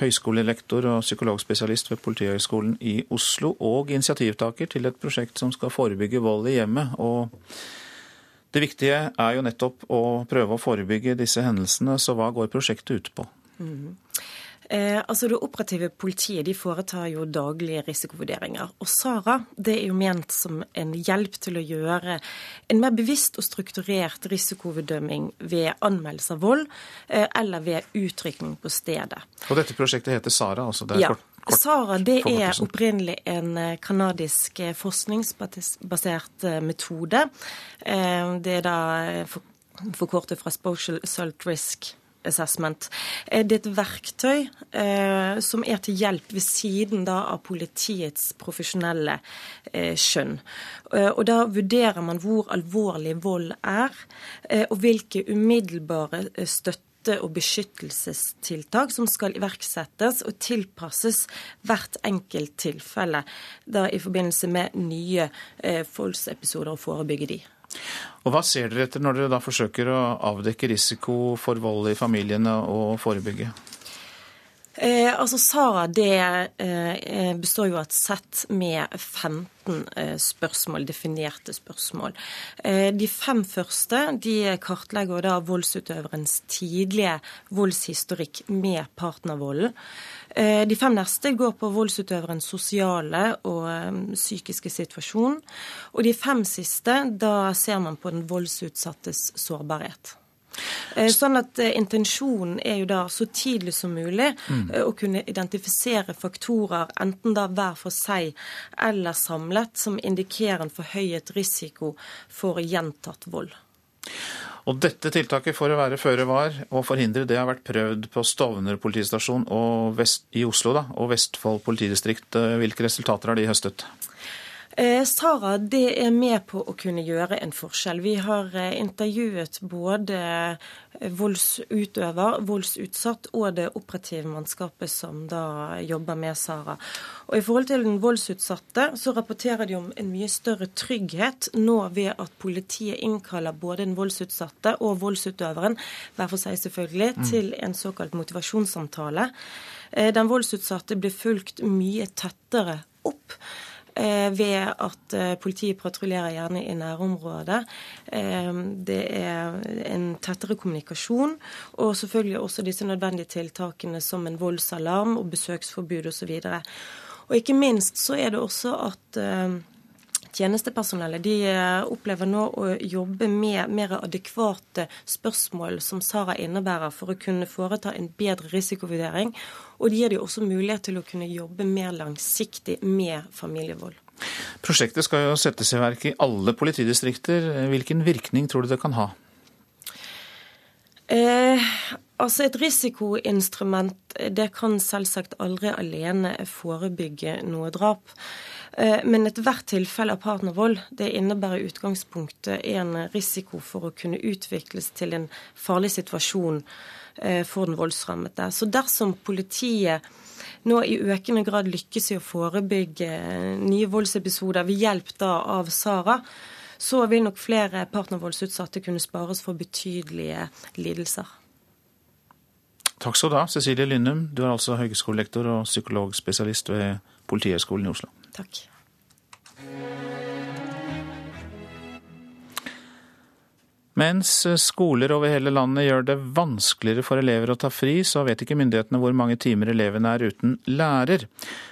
høyskolelektor og psykologspesialist ved Politihøgskolen i Oslo, og initiativtaker til et prosjekt som skal forebygge vold i hjemmet. Og det viktige er jo nettopp å prøve å forebygge disse hendelsene, så hva går prosjektet ut på? Mm. Eh, altså Det operative politiet de foretar jo daglige risikovurderinger. Og SARA det er jo ment som en hjelp til å gjøre en mer bevisst og strukturert risikovurdømming ved anmeldelse av vold eh, eller ved utrykning på stedet. Og dette prosjektet heter SARA? altså det er ja. kort, kort SARA det er opprinnelig en kanadisk forskningsbasert metode. Det er da forkortet fra Spocial Assault Risk assessment. Det er et verktøy eh, som er til hjelp ved siden da, av politiets profesjonelle eh, skjønn. Eh, og Da vurderer man hvor alvorlig vold er, eh, og hvilke umiddelbare eh, støtte og beskyttelsestiltak som skal iverksettes og tilpasses hvert enkelt tilfelle da i forbindelse med nye eh, og forebygge de. Og Hva ser dere etter når dere da forsøker å avdekke risiko for vold i familiene og forebygge? Eh, altså Sara det eh, består jo av et sett med 15 eh, spørsmål, definerte spørsmål. Eh, de fem første de kartlegger da voldsutøverens tidlige voldshistorikk med partnervolden. Eh, de fem neste går på voldsutøverens sosiale og eh, psykiske situasjon. Og de fem siste, da ser man på den voldsutsattes sårbarhet. Eh, sånn at eh, Intensjonen er jo da så tidlig som mulig mm. Eh, å kunne identifisere faktorer, enten da hver for seg eller samlet, som indikerer en forhøyet risiko for gjentatt vold. Og Dette tiltaket for å være føre var og forhindre det har vært prøvd på Stovner politistasjon i Oslo da, og Vestfold politidistrikt. Hvilke resultater har de høstet? Eh, Sara det er med på å kunne gjøre en forskjell. Vi har eh, intervjuet både eh, voldsutøver, voldsutsatt og det operative mannskapet som da jobber med Sara. Og I forhold til den voldsutsatte så rapporterer de om en mye større trygghet nå ved at politiet innkaller både den voldsutsatte og voldsutøveren, hver for seg selvfølgelig, mm. til en såkalt motivasjonssamtale. Den voldsutsatte blir fulgt mye tettere opp. Eh, ved at eh, politiet patruljerer gjerne i nærområdet. Eh, det er en tettere kommunikasjon, og selvfølgelig også disse nødvendige tiltakene som en voldsalarm og besøksforbud osv. Og, og ikke minst så er det også at tjenestepersonellet de opplever nå å jobbe med mer adekvate spørsmål som Sara innebærer, for å kunne foreta en bedre risikovurdering. Og det gir de også mulighet til å kunne jobbe mer langsiktig med familievold. Prosjektet skal jo settes i verk i alle politidistrikter. Hvilken virkning tror du det kan ha? Eh, altså Et risikoinstrument det kan selvsagt aldri alene forebygge noe drap. Eh, men ethvert tilfelle av partnervold det innebærer i utgangspunktet en risiko for å kunne utvikles til en farlig situasjon eh, for den voldsrammede. Så dersom politiet nå i økende grad lykkes i å forebygge nye voldsepisoder ved hjelp av Sara, så vil nok flere partnervoldsutsatte kunne spares for betydelige lidelser. Takk skal du ha, Cecilie Lynnum. Du er altså høyskolelektor og psykologspesialist ved Politihøgskolen i Oslo. Takk. Mens skoler over hele landet gjør det vanskeligere for elever å ta fri, så vet ikke myndighetene hvor mange timer elevene er uten lærer.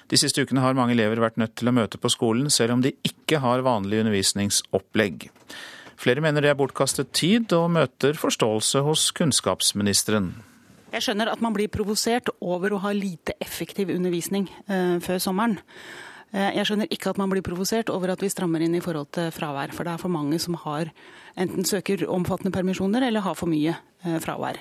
De siste ukene har mange elever vært nødt til å møte på skolen, selv om de ikke har vanlig undervisningsopplegg. Flere mener det er bortkastet tid, og møter forståelse hos kunnskapsministeren. Jeg skjønner at man blir provosert over å ha lite effektiv undervisning eh, før sommeren. Eh, jeg skjønner ikke at man blir provosert over at vi strammer inn i forhold til fravær. For det er for mange som har enten søker omfattende permisjoner eller har for mye eh, fravær.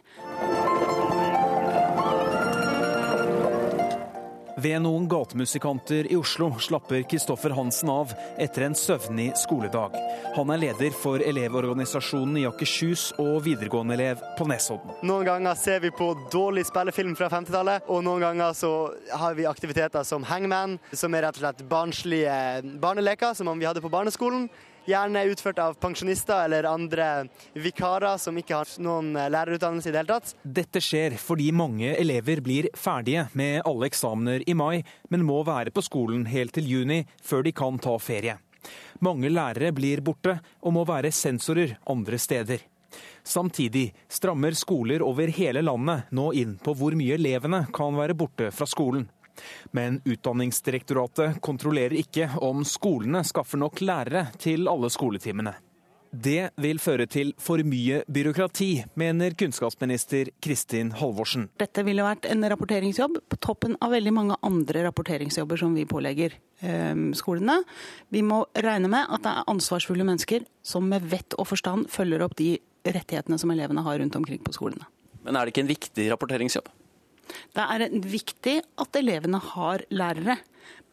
Ved noen gatemusikanter i Oslo slapper Kristoffer Hansen av etter en søvnig skoledag. Han er leder for Elevorganisasjonen i Akershus og videregående elev på Nesodden. Noen ganger ser vi på dårlig spillefilm fra 50-tallet, og noen ganger så har vi aktiviteter som Hangman, som er rett og slett barnslige barneleker, som om vi hadde på barneskolen. Gjerne utført av pensjonister eller andre vikarer som ikke har noen lærerutdannelse i det hele tatt. Dette skjer fordi mange elever blir ferdige med alle eksamener i mai, men må være på skolen helt til juni før de kan ta ferie. Mange lærere blir borte og må være sensorer andre steder. Samtidig strammer skoler over hele landet nå inn på hvor mye elevene kan være borte fra skolen. Men Utdanningsdirektoratet kontrollerer ikke om skolene skaffer nok lærere til alle skoletimene. Det vil føre til for mye byråkrati, mener kunnskapsminister Kristin Halvorsen. Dette ville vært en rapporteringsjobb på toppen av veldig mange andre rapporteringsjobber som vi pålegger eh, skolene. Vi må regne med at det er ansvarsfulle mennesker som med vett og forstand følger opp de rettighetene som elevene har rundt omkring på skolene. Men er det ikke en viktig rapporteringsjobb? Det er viktig at elevene har lærere.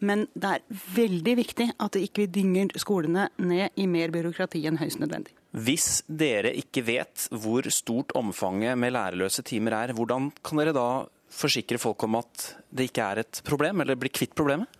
Men det er veldig viktig at vi ikke dynger skolene ned i mer byråkrati enn høyst nødvendig. Hvis dere ikke vet hvor stort omfanget med lærerløse timer er, hvordan kan dere da forsikre folk om at det ikke er et problem, eller bli kvitt problemet?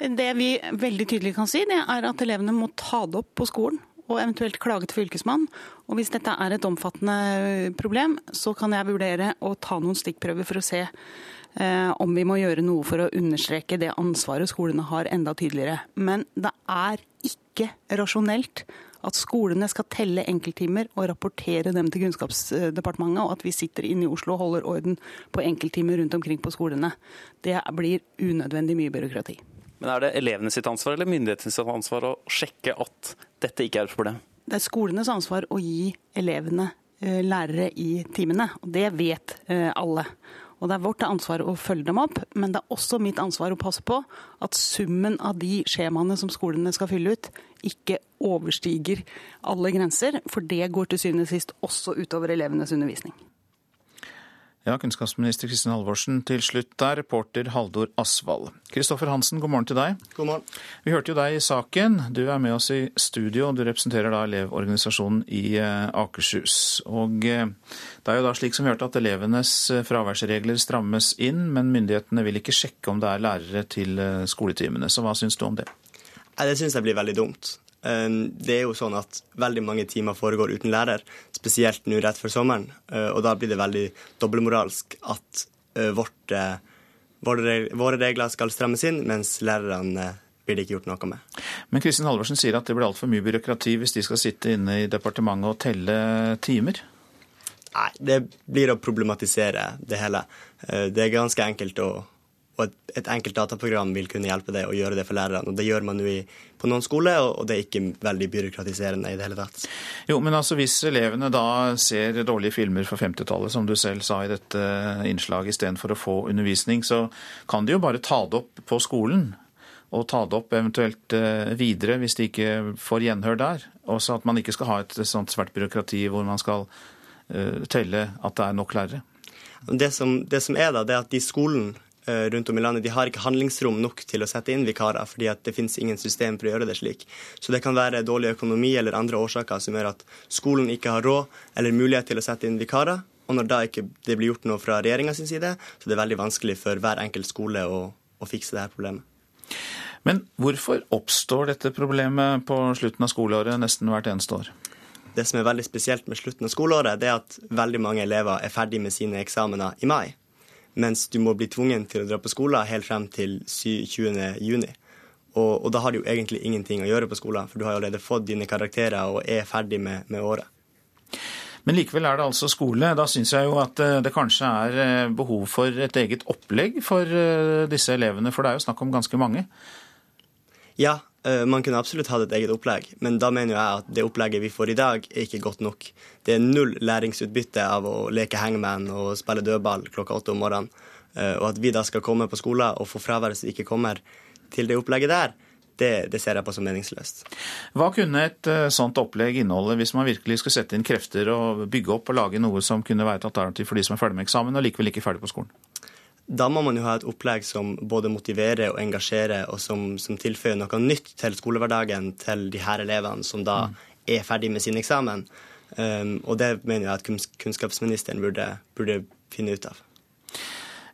Det vi veldig tydelig kan si, det er at elevene må ta det opp på skolen og eventuelt klage til Fylkesmannen. Og hvis dette er et omfattende problem, så kan jeg vurdere å ta noen stikkprøver for å se eh, om vi må gjøre noe for å understreke det ansvaret skolene har enda tydeligere. Men det er ikke rasjonelt at skolene skal telle enkelttimer og rapportere dem til Kunnskapsdepartementet, og at vi sitter inne i Oslo og holder orden på enkelttimer rundt omkring på skolene. Det blir unødvendig mye byråkrati. Men Er det elevene sitt ansvar eller myndighetens ansvar å sjekke at dette ikke er et problem? Det er skolenes ansvar å gi elevene eh, lærere i timene. og Det vet eh, alle. Og Det er vårt ansvar å følge dem opp, men det er også mitt ansvar å passe på at summen av de skjemaene som skolene skal fylle ut, ikke overstiger alle grenser. For det går til syvende og sist også utover elevenes undervisning. Ja, Kunnskapsminister Kristin Halvorsen til slutt der, reporter Haldor Asvald. Kristoffer Hansen, god morgen til deg. God morgen. Vi hørte jo deg i saken. Du er med oss i studio, og du representerer da Elevorganisasjonen i eh, Akershus. Og eh, det er jo da slik som vi hørte at elevenes eh, fraværsregler strammes inn, men myndighetene vil ikke sjekke om det er lærere til skoletimene. Så hva syns du om det? Det syns jeg blir veldig dumt. Ehm, det er jo sånn at veldig mange timer foregår uten lærer, spesielt nå rett før sommeren. Eh, og da blir det veldig dobbeltmoralsk at eh, vårt, eh, våre regler skal strammes inn, mens lærerne blir det ikke gjort noe med. Men Kristin Halvorsen sier at det blir altfor mye byråkrati hvis de skal sitte inne i departementet og telle timer? Nei, det blir å problematisere det hele. Det er ganske enkelt å og et, enkelt dataprogram vil kunne hjelpe deg å gjøre det for lærerne. og Det gjør man jo på noen skoler, og, det er ikke veldig byråkratiserende i det hele tatt. Jo, men altså hvis elevene da ser dårlige filmer fra 50-tallet, som du selv sa i dette innslaget, istedenfor å få undervisning, så kan de jo bare ta det opp på skolen. Og ta det opp eventuelt eh, videre hvis de ikke får gjenhør der. Også at man ikke skal ha et sånt svært byråkrati hvor man skal uh, telle at det er nok lærere. Det som, det som er da, det er at de skolen Eh, rundt om i landet de har ikke handlingsrom nok til å sette inn vikarer, fordi det finnes ingen system for å gjøre det slik. Så det kan være dårlig økonomi eller andre årsaker som gjør at skolen ikke har råd eller mulighet til å sette inn vikarer. Og når da ikke det blir gjort noe fra regjeringa sin side, så det er veldig vanskelig for hver enkelt skole å, å fikse det her problemet. Men hvorfor oppstår dette problemet på slutten av skoleåret nesten hvert eneste år? Det som er veldig spesielt med slutten av skoleåret, det er at veldig mange elever er ferdig med sine eksamener i mai mens du må bli tvungen til å dra på skolen helt frem til 20.6. Og, og da har du jo egentlig ingenting å gjøre på skolen, for du har jo allerede fått dine karakterer og er ferdig med, med året. Men likevel er det altså skole. Da syns jeg jo at eh, det kanskje er eh, behov for et eget opplegg for eh, disse elevene, for det er jo snakk om ganske mange. Ja, man kunne absolutt hatt et eget opplegg, men da mener jeg at det opplegget vi får i dag, er ikke godt nok. Det er null læringsutbytte av å leke hangman og spille dødball klokka åtte om morgenen. Eh, og at vi da skal komme på skolen og få fravær som ikke kommer til det opplegget der, det, det, ser jeg på som meningsløst. Hva kunne et uh, sånt opplegg inneholde hvis man virkelig skulle sette inn krefter og bygge opp og lage noe som kunne være et alternativ for de som er ferdig med eksamen og likevel ikke ferdig på skolen? Da må man jo ha et opplegg som både motiverer og engasjerer, og som, som tilføyer noe nytt til skolehverdagen til de her elevene som da mm. er ferdig med sin eksamen. Um, og det mener jeg at kunnskapsministeren burde, burde finne ut av.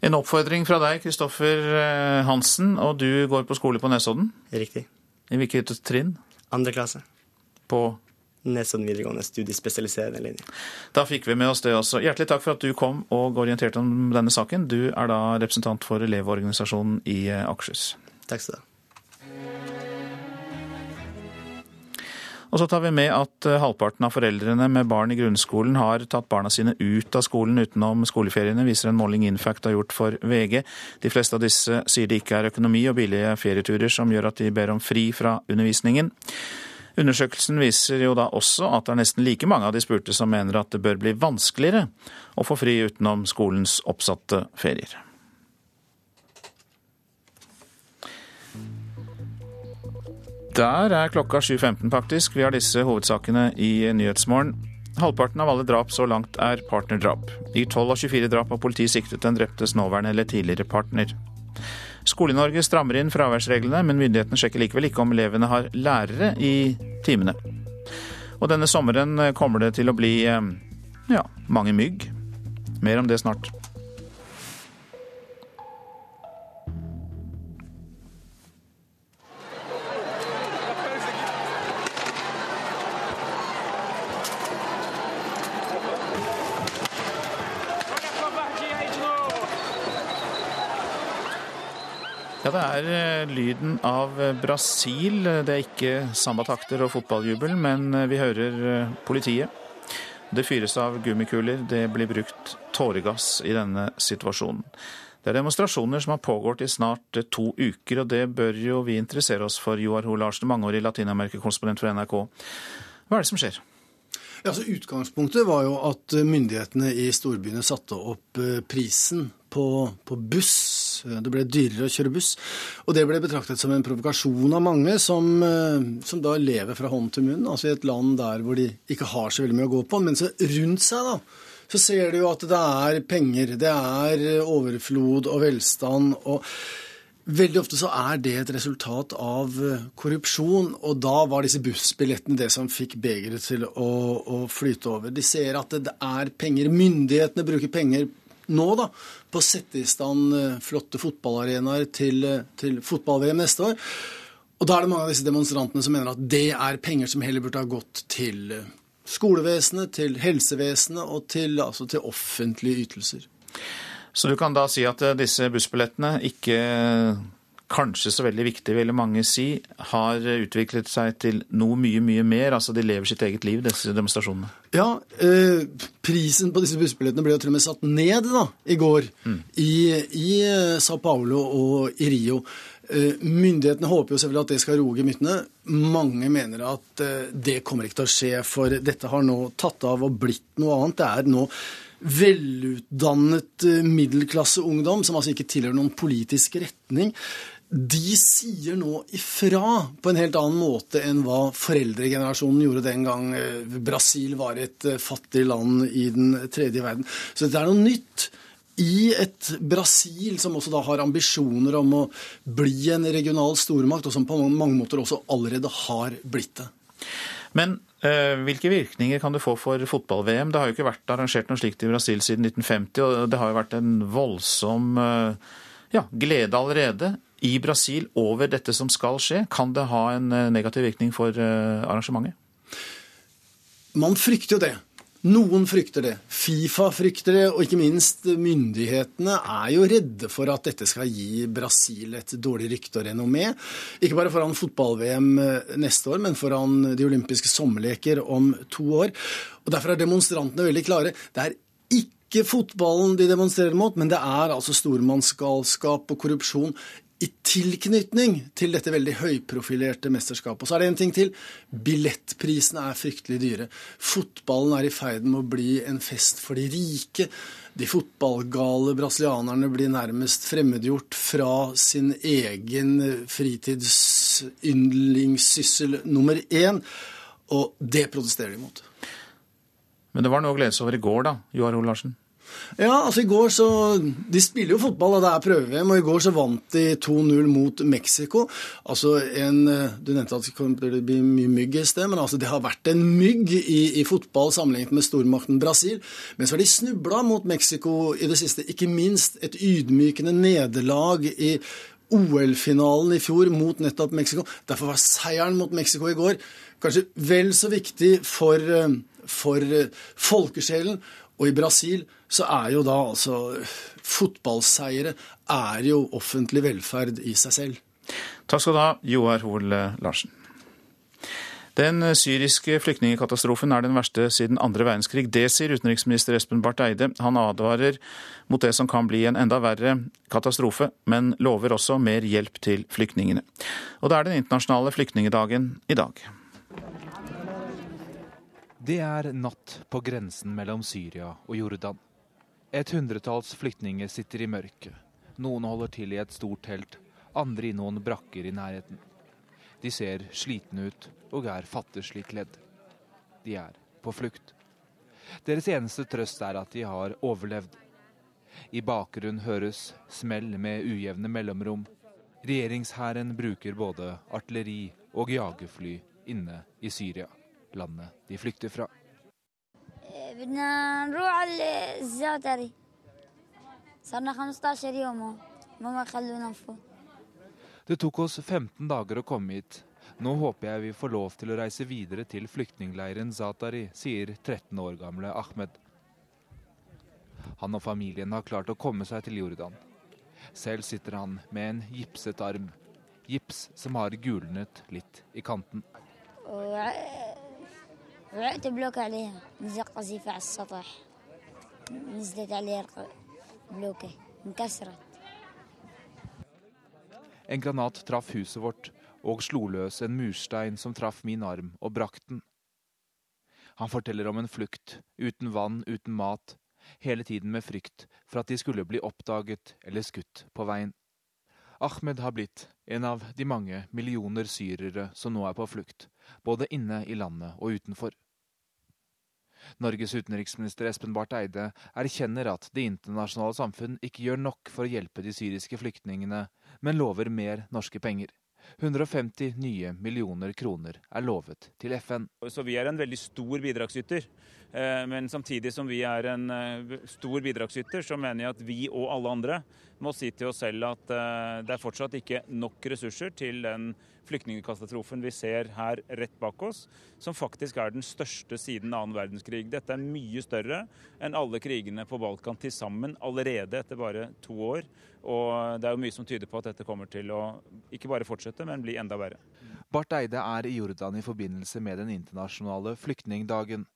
En oppfordring fra deg, Kristoffer eh, Hansen, og du går på skole på Nesodden? Riktig. I hvilket trinn? Andre klasse. På Nesodden videregående studiespesialiserende linje. Da fikk vi med oss det også. Hjertelig takk for at du kom og orienterte om denne saken. Du er da representant for Elevorganisasjonen i eh, Akershus. Takk skal du ha. Og så tar vi med at eh, halvparten av foreldrene med barn i grunnskolen har tatt barna sine ut av skolen utenom skoleferiene, viser en måling Infact har gjort for VG. De fleste av disse sier det ikke er økonomi og billige ferieturer som gjør at de ber om fri fra undervisningen. Undersøkelsen viser jo da også at det er nesten like mange av de spurte som mener at det bør bli vanskeligere å få fri utenom skolens oppsatte ferier. Der er klokka 7.15 faktisk. Vi har disse hovedsakene i Nyhetsmorgen. Halvparten av alle drap så langt er partnerdrap. I 12 av 24 drap har politiet siktet den dreptes nåværende eller tidligere partner. Skole-Norge strammer inn fraværsreglene, men myndighetene sjekker likevel ikke om elevene har lærere i timene. Og denne sommeren kommer det til å bli eh, ja, mange mygg. Mer om det snart. Ja, det er eh, lyden av eh, Brasil. Det er ikke sambatakter og fotballjubel, men eh, vi hører politiet. Det fyres av gummikuler, det blir brukt tåregass i denne situasjonen. Det er demonstrasjoner som har pågått i snart to uker, og det bør jo vi interessere oss for, Joar Ho Larsen, mangeårig Latin-Amerika-konsponent for NRK. Hva er det som skjer? Ja, altså Utgangspunktet var jo at myndighetene i storbyene satte opp prisen på, på, buss. Det ble dyrere å kjøre buss. Og det ble betraktet som en provokasjon av mange som, eh, som, da lever fra hånd til munn, altså i et land der hvor de ikke har så veldig mye å gå på. Men så rundt seg, da, så ser du jo at det er penger, det er overflod og velstand. og Veldig ofte så er det et resultat av korrupsjon, og da var disse bussbillettene det som fikk begeret til å, å, flyte over. De ser at det er penger. Myndighetene bruker penger nå da, på å sette i stand eh, flotte fotballarenaer til, eh, til fotball-VM neste år. Og da er det mange av disse demonstrantene som mener at det er penger som heller burde ha gått til eh, skolevesenet, til helsevesenet og til, altså til offentlige ytelser. Så du kan da si at disse bussbillettene ikke kanskje så veldig viktig, vil mange si, har utviklet seg til noe mye, mye mer. Altså de lever sitt eget liv, disse demonstrasjonene. Ja, eh, prisen på disse bussbillettene ble jo til og med satt ned da, i går mm. i, i Sa Sao Paulo og i Rio. Eh, myndighetene håper jo selvfølgelig at det skal roe gemyttene. Mange mener at eh, det kommer ikke til å skje, for dette har nå tatt av og blitt noe annet. Det er nå velutdannet middelklasseungdom som altså ikke tilhører noen politisk retning de sier nå ifra på en helt annen måte enn hva foreldregenerasjonen gjorde den gang eh, Brasil var et eh, fattig land i den tredje verden. Så dette er noe nytt. I et Brasil som også da har ambisjoner om å bli en regional stormakt, og som på mange måter også allerede har blitt det. Men eh, hvilke virkninger kan det få for fotball-VM? Det har jo ikke vært arrangert noe slikt i Brasil siden 1950, og det har jo vært en voldsom ja, glede allerede i Brasil over dette som skal skje? Kan det ha en eh, negativ virkning for eh, arrangementet? Man frykter jo det. Noen frykter det. Fifa frykter det, og ikke minst myndighetene er jo redde for at dette skal gi Brasil et dårlig rykte og renommé. Ikke bare foran fotball-VM eh, neste år, men foran de olympiske sommerleker om to år. Og Derfor er demonstrantene veldig klare. Det er ikke fotballen de demonstrerer mot, men det er altså stormannsgalskap og korrupsjon i tilknytning til dette veldig høyprofilerte mesterskapet. Og så er det en ting til. Billettprisene er fryktelig dyre. Fotballen er i ferd med å bli en fest for de rike. De fotballgale brasilianerne blir nærmest fremmedgjort fra sin egen fritidsyndlingssyssel nummer én. Og det protesterer de mot. Men det var noe å glede seg over i går, da, Joar Hoel Larsen? Ja, altså i går så De spiller jo fotball, og det er prøve-VM. Og i går så vant de 2-0 mot Mexico. Altså en Du nevnte at det kommer til å bli mye mygg i sted, men altså det har vært en mygg i, i fotball sammenlignet med stormakten Brasil. Men så har de snubla mot Mexico i det siste. Ikke minst et ydmykende nederlag i OL-finalen i fjor mot nettopp Mexico. Derfor var seieren mot Mexico i går kanskje vel så viktig for, for folkesjelen. Og i Brasil så er jo da altså Fotballseiere er jo offentlig velferd i seg selv. Takk skal du ha, Joar Hoel Larsen. Den syriske flyktningekatastrofen er den verste siden andre verdenskrig. Det sier utenriksminister Espen Barth Eide. Han advarer mot det som kan bli en enda verre katastrofe, men lover også mer hjelp til flyktningene. Og det er den internasjonale flyktningedagen i dag. Det er natt på grensen mellom Syria og Jordan. Et hundretalls flyktninger sitter i mørket. Noen holder til i et stort telt, andre i noen brakker i nærheten. De ser slitne ut og er fattigslig kledd. De er på flukt. Deres eneste trøst er at de har overlevd. I bakgrunnen høres smell med ujevne mellomrom. Regjeringshæren bruker både artilleri og jagerfly inne i Syria, landet de flykter fra. Det tok oss 15 dager å komme hit. Nå håper jeg vi får lov til å reise videre til flyktningleiren Zatari, sier 13 år gamle Ahmed. Han og familien har klart å komme seg til Jordan. Selv sitter han med en gipset arm. Gips som har gulnet litt i kanten. En granat traff huset vårt og slo løs en murstein som traff min arm og brakk den. Han forteller om en flukt, uten vann, uten mat, hele tiden med frykt for at de skulle bli oppdaget eller skutt på veien. Ahmed har blitt en av de mange millioner syrere som nå er på flukt, både inne i landet og utenfor. Norges utenriksminister Espen Barth Eide erkjenner at det internasjonale samfunn ikke gjør nok for å hjelpe de syriske flyktningene, men lover mer norske penger. 150 nye millioner kroner er lovet til FN. Så Vi er en veldig stor bidragsyter. Eh, men samtidig som vi er en eh, stor bidragsyter, så mener jeg at vi og alle andre må si til oss selv at eh, det er fortsatt ikke nok ressurser til den flyktningkatastrofen vi ser her rett bak oss, som faktisk er den største siden annen verdenskrig. Dette er mye større enn alle krigene på Balkan til sammen allerede etter bare to år. Og det er jo mye som tyder på at dette kommer til å ikke bare fortsette, men bli enda verre. Barth Eide er i Jordan i forbindelse med den internasjonale flyktningdagen.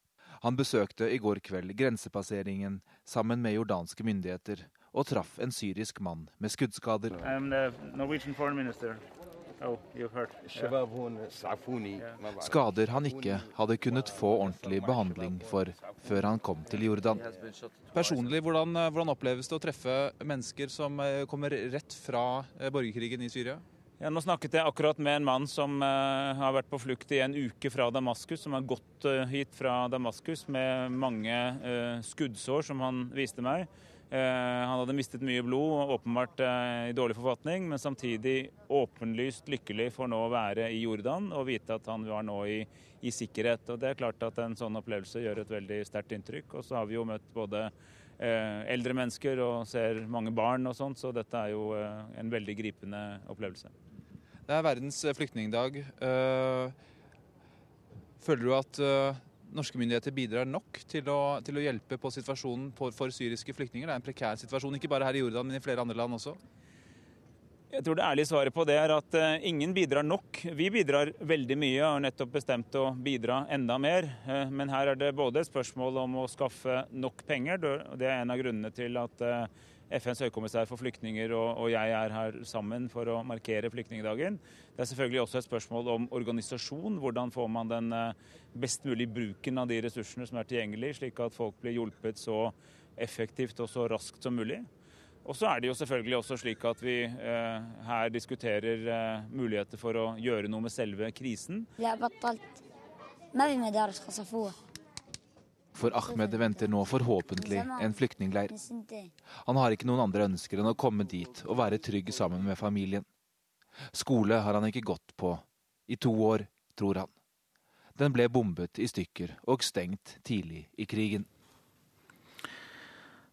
Han besøkte i går kveld grensepasseringen sammen med jordanske myndigheter, og traff en syrisk mann med skuddskader. Oh, Skader han ikke hadde kunnet få ordentlig behandling for før han kom til Jordan. Personlig, hvordan, hvordan oppleves det å treffe mennesker som eh, kommer rett fra eh, borgerkrigen i Syria? Ja, nå snakket jeg akkurat med en mann som uh, har vært på flukt i en uke fra Damaskus, som har gått uh, hit fra Damaskus med mange uh, skuddsår, som han viste meg. Han hadde mistet mye blod åpenbart i dårlig forfatning, men samtidig åpenlyst lykkelig for nå å være i Jordan og vite at han var nå i, i sikkerhet. Og Det er klart at en sånn opplevelse gjør et veldig sterkt inntrykk. Og så har vi jo møtt både eldre mennesker og ser mange barn og sånt, så dette er jo en veldig gripende opplevelse. Det er verdens eh, flyktningdag. Eh, føler du at eh, norske myndigheter bidrar nok til å, til å hjelpe på situasjonen for, for, syriske flyktninger? Det er en prekær situasjon, ikke bare her i Jordan, men i flere andre land også? Jeg tror det ærlige svaret på det er at ingen bidrar nok. Vi bidrar veldig mye og har nettopp bestemt å bidra enda mer. Men her er det både et spørsmål om å skaffe nok penger. Det er en av grunnene til at FNs høykommissær for flyktninger og, og, jeg er her sammen for å markere flyktningdagen. Det er selvfølgelig også et spørsmål om organisasjon. Hvordan får man den eh, best mulige bruken av de ressursene som er tilgjengelig, slik at folk blir hjulpet så effektivt og så raskt som mulig. Og så er det jo selvfølgelig også slik at vi eh, her diskuterer eh, muligheter for å gjøre noe med selve krisen. For Ahmed venter nå forhåpentlig en flyktningleir. Han har ikke noen andre ønsker enn å komme dit og være trygg sammen med familien. Skole har han ikke gått på i to år, tror han. Den ble bombet i stykker og stengt tidlig i krigen.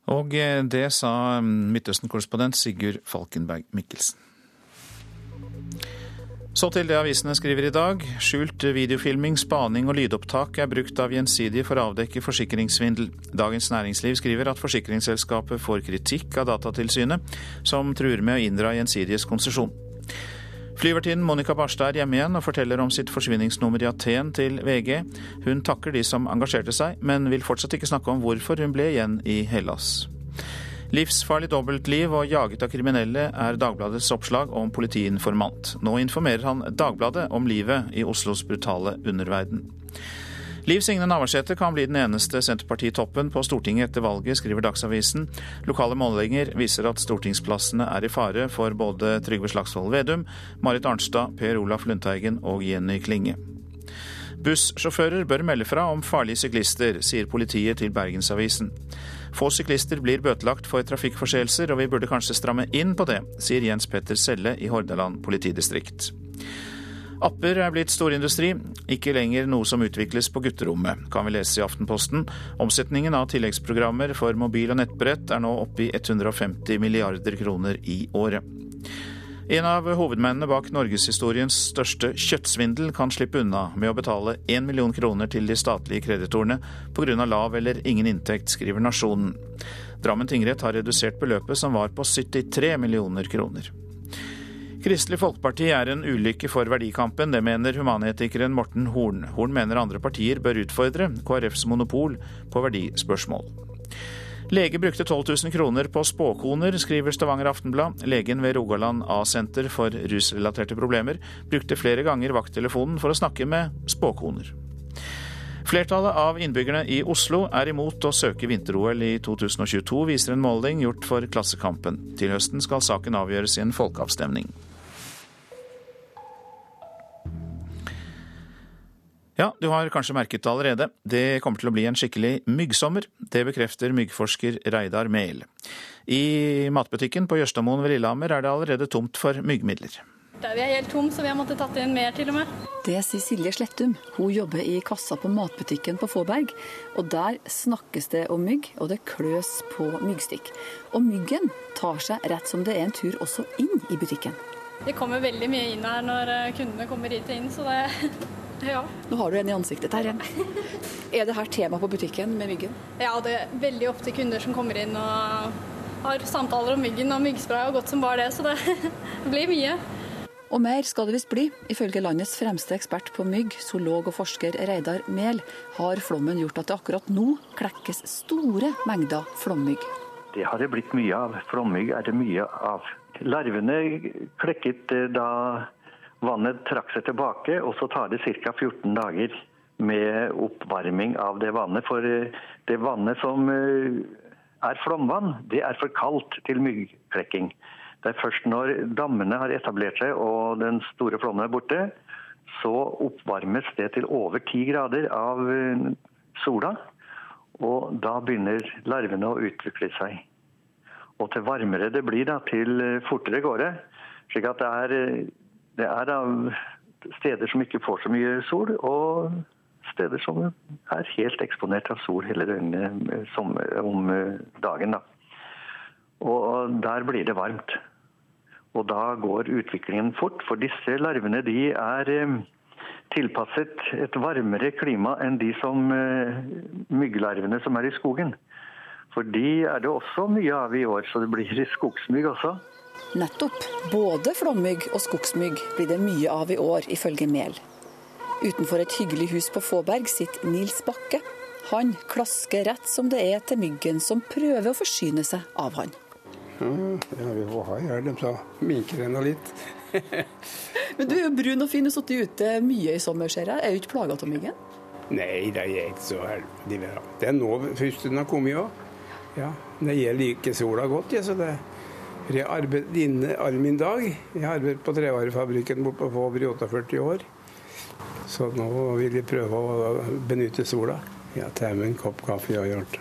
Og eh, det sa Midtøsten-korrespondent Sigurd Falkenberg Mikkelsen. Så til det avisene skriver i dag. Skjult videofilming, spaning og lydopptak er brukt av Gjensidige for å avdekke forsikringssvindel. Dagens Næringsliv skriver at forsikringsselskapet får kritikk av Datatilsynet, som truer med å inndra Gjensidiges konsesjon. Flyvertinnen Monica Barstad er hjemme igjen og forteller om sitt forsvinningsnummer i Aten til VG. Hun takker de som engasjerte seg, men vil fortsatt ikke snakke om hvorfor hun ble igjen i Hellas. Livsfarlig dobbeltliv og jaget av kriminelle er Dagbladets oppslag om politiinformant. Nå informerer han Dagbladet om livet i Oslos brutale underverden. Liv Signe Navarsete kan bli den eneste Senterpartitoppen på Stortinget etter valget, skriver Dagsavisen. Lokale målinger viser at stortingsplassene er i fare for både Trygve Slagsvold Vedum, Marit Arnstad, Per Olaf Lundteigen og Jenny Klinge. Bussjåfører bør melde fra om farlige syklister, sier politiet til Bergensavisen. Få syklister blir bøtelagt for trafikkforseelser, og vi burde kanskje stramme inn på det, sier Jens Petter Selle i Hordaland politidistrikt. Apper er blitt storindustri, ikke lenger noe som utvikles på gutterommet, kan vi lese i Aftenposten. Omsetningen av tilleggsprogrammer for mobil- og nettbrett er nå oppe i 150 milliarder kroner i året. En av hovedmennene bak norgeshistoriens største kjøttsvindel kan slippe unna med å betale 1 million kroner til de statlige kreditorene pga. lav eller ingen inntekt, skriver Nasjonen. Drammen tingrett har redusert beløpet, som var på 73 millioner kroner. Kristelig Folkeparti er en ulykke for verdikampen, det mener humanetikeren Morten Horn. Horn mener andre partier bør utfordre KrFs monopol på verdispørsmål. Lege brukte 12 000 kroner på spåkoner, skriver Stavanger Aftenblad. Legen ved Rogaland A-senter for rusrelaterte problemer brukte flere ganger vakttelefonen for å snakke med spåkoner. Flertallet av innbyggerne i Oslo er imot å søke vinter-OL i 2022, viser en måling gjort for Klassekampen. Til høsten skal saken avgjøres i en folkeavstemning. Ja, du har kanskje merket det allerede. Det kommer til å bli en skikkelig myggsommer. Det bekrefter myggforsker Reidar Mehl. I matbutikken på Jørstadmoen ved Lillehammer er det allerede tomt for myggmidler. Der vi er helt tom, så vi har måttet tatt inn mer til og med. Det sier Silje Slettum. Hun jobber i kassa på matbutikken på Fåberg. Og der snakkes det om mygg, og det kløs på myggstikk. Og myggen tar seg rett som det er en tur også inn i butikken. Det kommer veldig mye inn her når eh, kundene kommer hit inn, så det ja. Nå har du en i ansiktet her. Er det her tema på butikken med myggen? Ja, det er veldig ofte kunder som kommer inn og har samtaler om myggen og myggspray og godt som bare det, så det blir mye. Og mer skal det visst bli. Ifølge landets fremste ekspert på mygg, zoolog og forsker Reidar Mehl, har flommen gjort at det akkurat nå klekkes store mengder flommygg. Det har det blitt mye av. Flommygg er det mye av. Larvene klekket eh, da vannet trakk seg tilbake, og så tar det ca. 14 dager med oppvarming av det vannet. For eh, det vannet som eh, er flomvann, det er for kaldt til myggklekking. Det er først når dammene har etablert seg og den store flommen er borte, så oppvarmes det til over ti grader av sola. Og da begynner larvene å utvikle seg. Og til varmere det blir, da, til fortere går det. Slik at det er det er av steder som ikke får så mye sol, og steder som er helt eksponert av sol hele døgnet om dagen. Da. Og der blir det varmt. Og da går utviklingen fort, for disse larvene de er eh, tilpasset et varmere klima enn de som eh, mygglarvene som er i skogen. For de er det også mye av i år, så det blir skogsmygg også. Nettopp. Både flommygg og skogsmygg blir det mye av i år, ifølge Mehl. Utenfor et hyggelig hus på Fåberg sitter Nils Bakke. Han klasker rett som det er til myggen som prøver å forsyne seg av han. Ja, vi får ha gjør dem, så minker den litt. Men du er jo brun og fin, og har sittet ute mye i sommer, ser jeg. Er du ikke plaga av myggen? Nei, det er ikke så heldig. Det er nå først den har kommet òg. Ja, jeg liker sola godt, jeg, så det jeg har arbeidet inne all min dag. Jeg har arbeidet på trevarefabrikken borte på over i 48 år. Så nå vil jeg prøve å benytte sola. Ja, ta med en kopp kaffe og hjerte.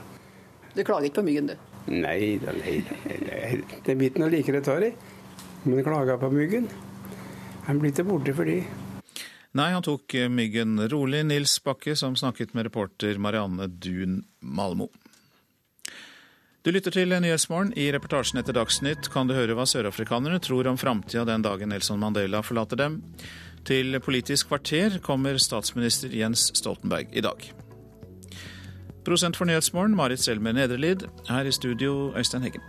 Du klager ikke på myggen, du? Nei da, nei, nei. Den biten jeg liker jeg tar i. Men klager på myggen? Han blir ikke borte for de. Nei, han tok myggen rolig. Nils Bakke, som snakket med reporter Marianne Dun Malmo. Du lytter til Nyhetsmorgen. I reportasjen etter Dagsnytt kan du høre hva sørafrikanerne tror om framtida den dagen Nelson Mandela forlater dem. Til Politisk kvarter kommer statsminister Jens Stoltenberg i dag. Prosent for Nyhetsmorgen, Marit Selmer Nedrelid. Her i studio, Øystein Heggen.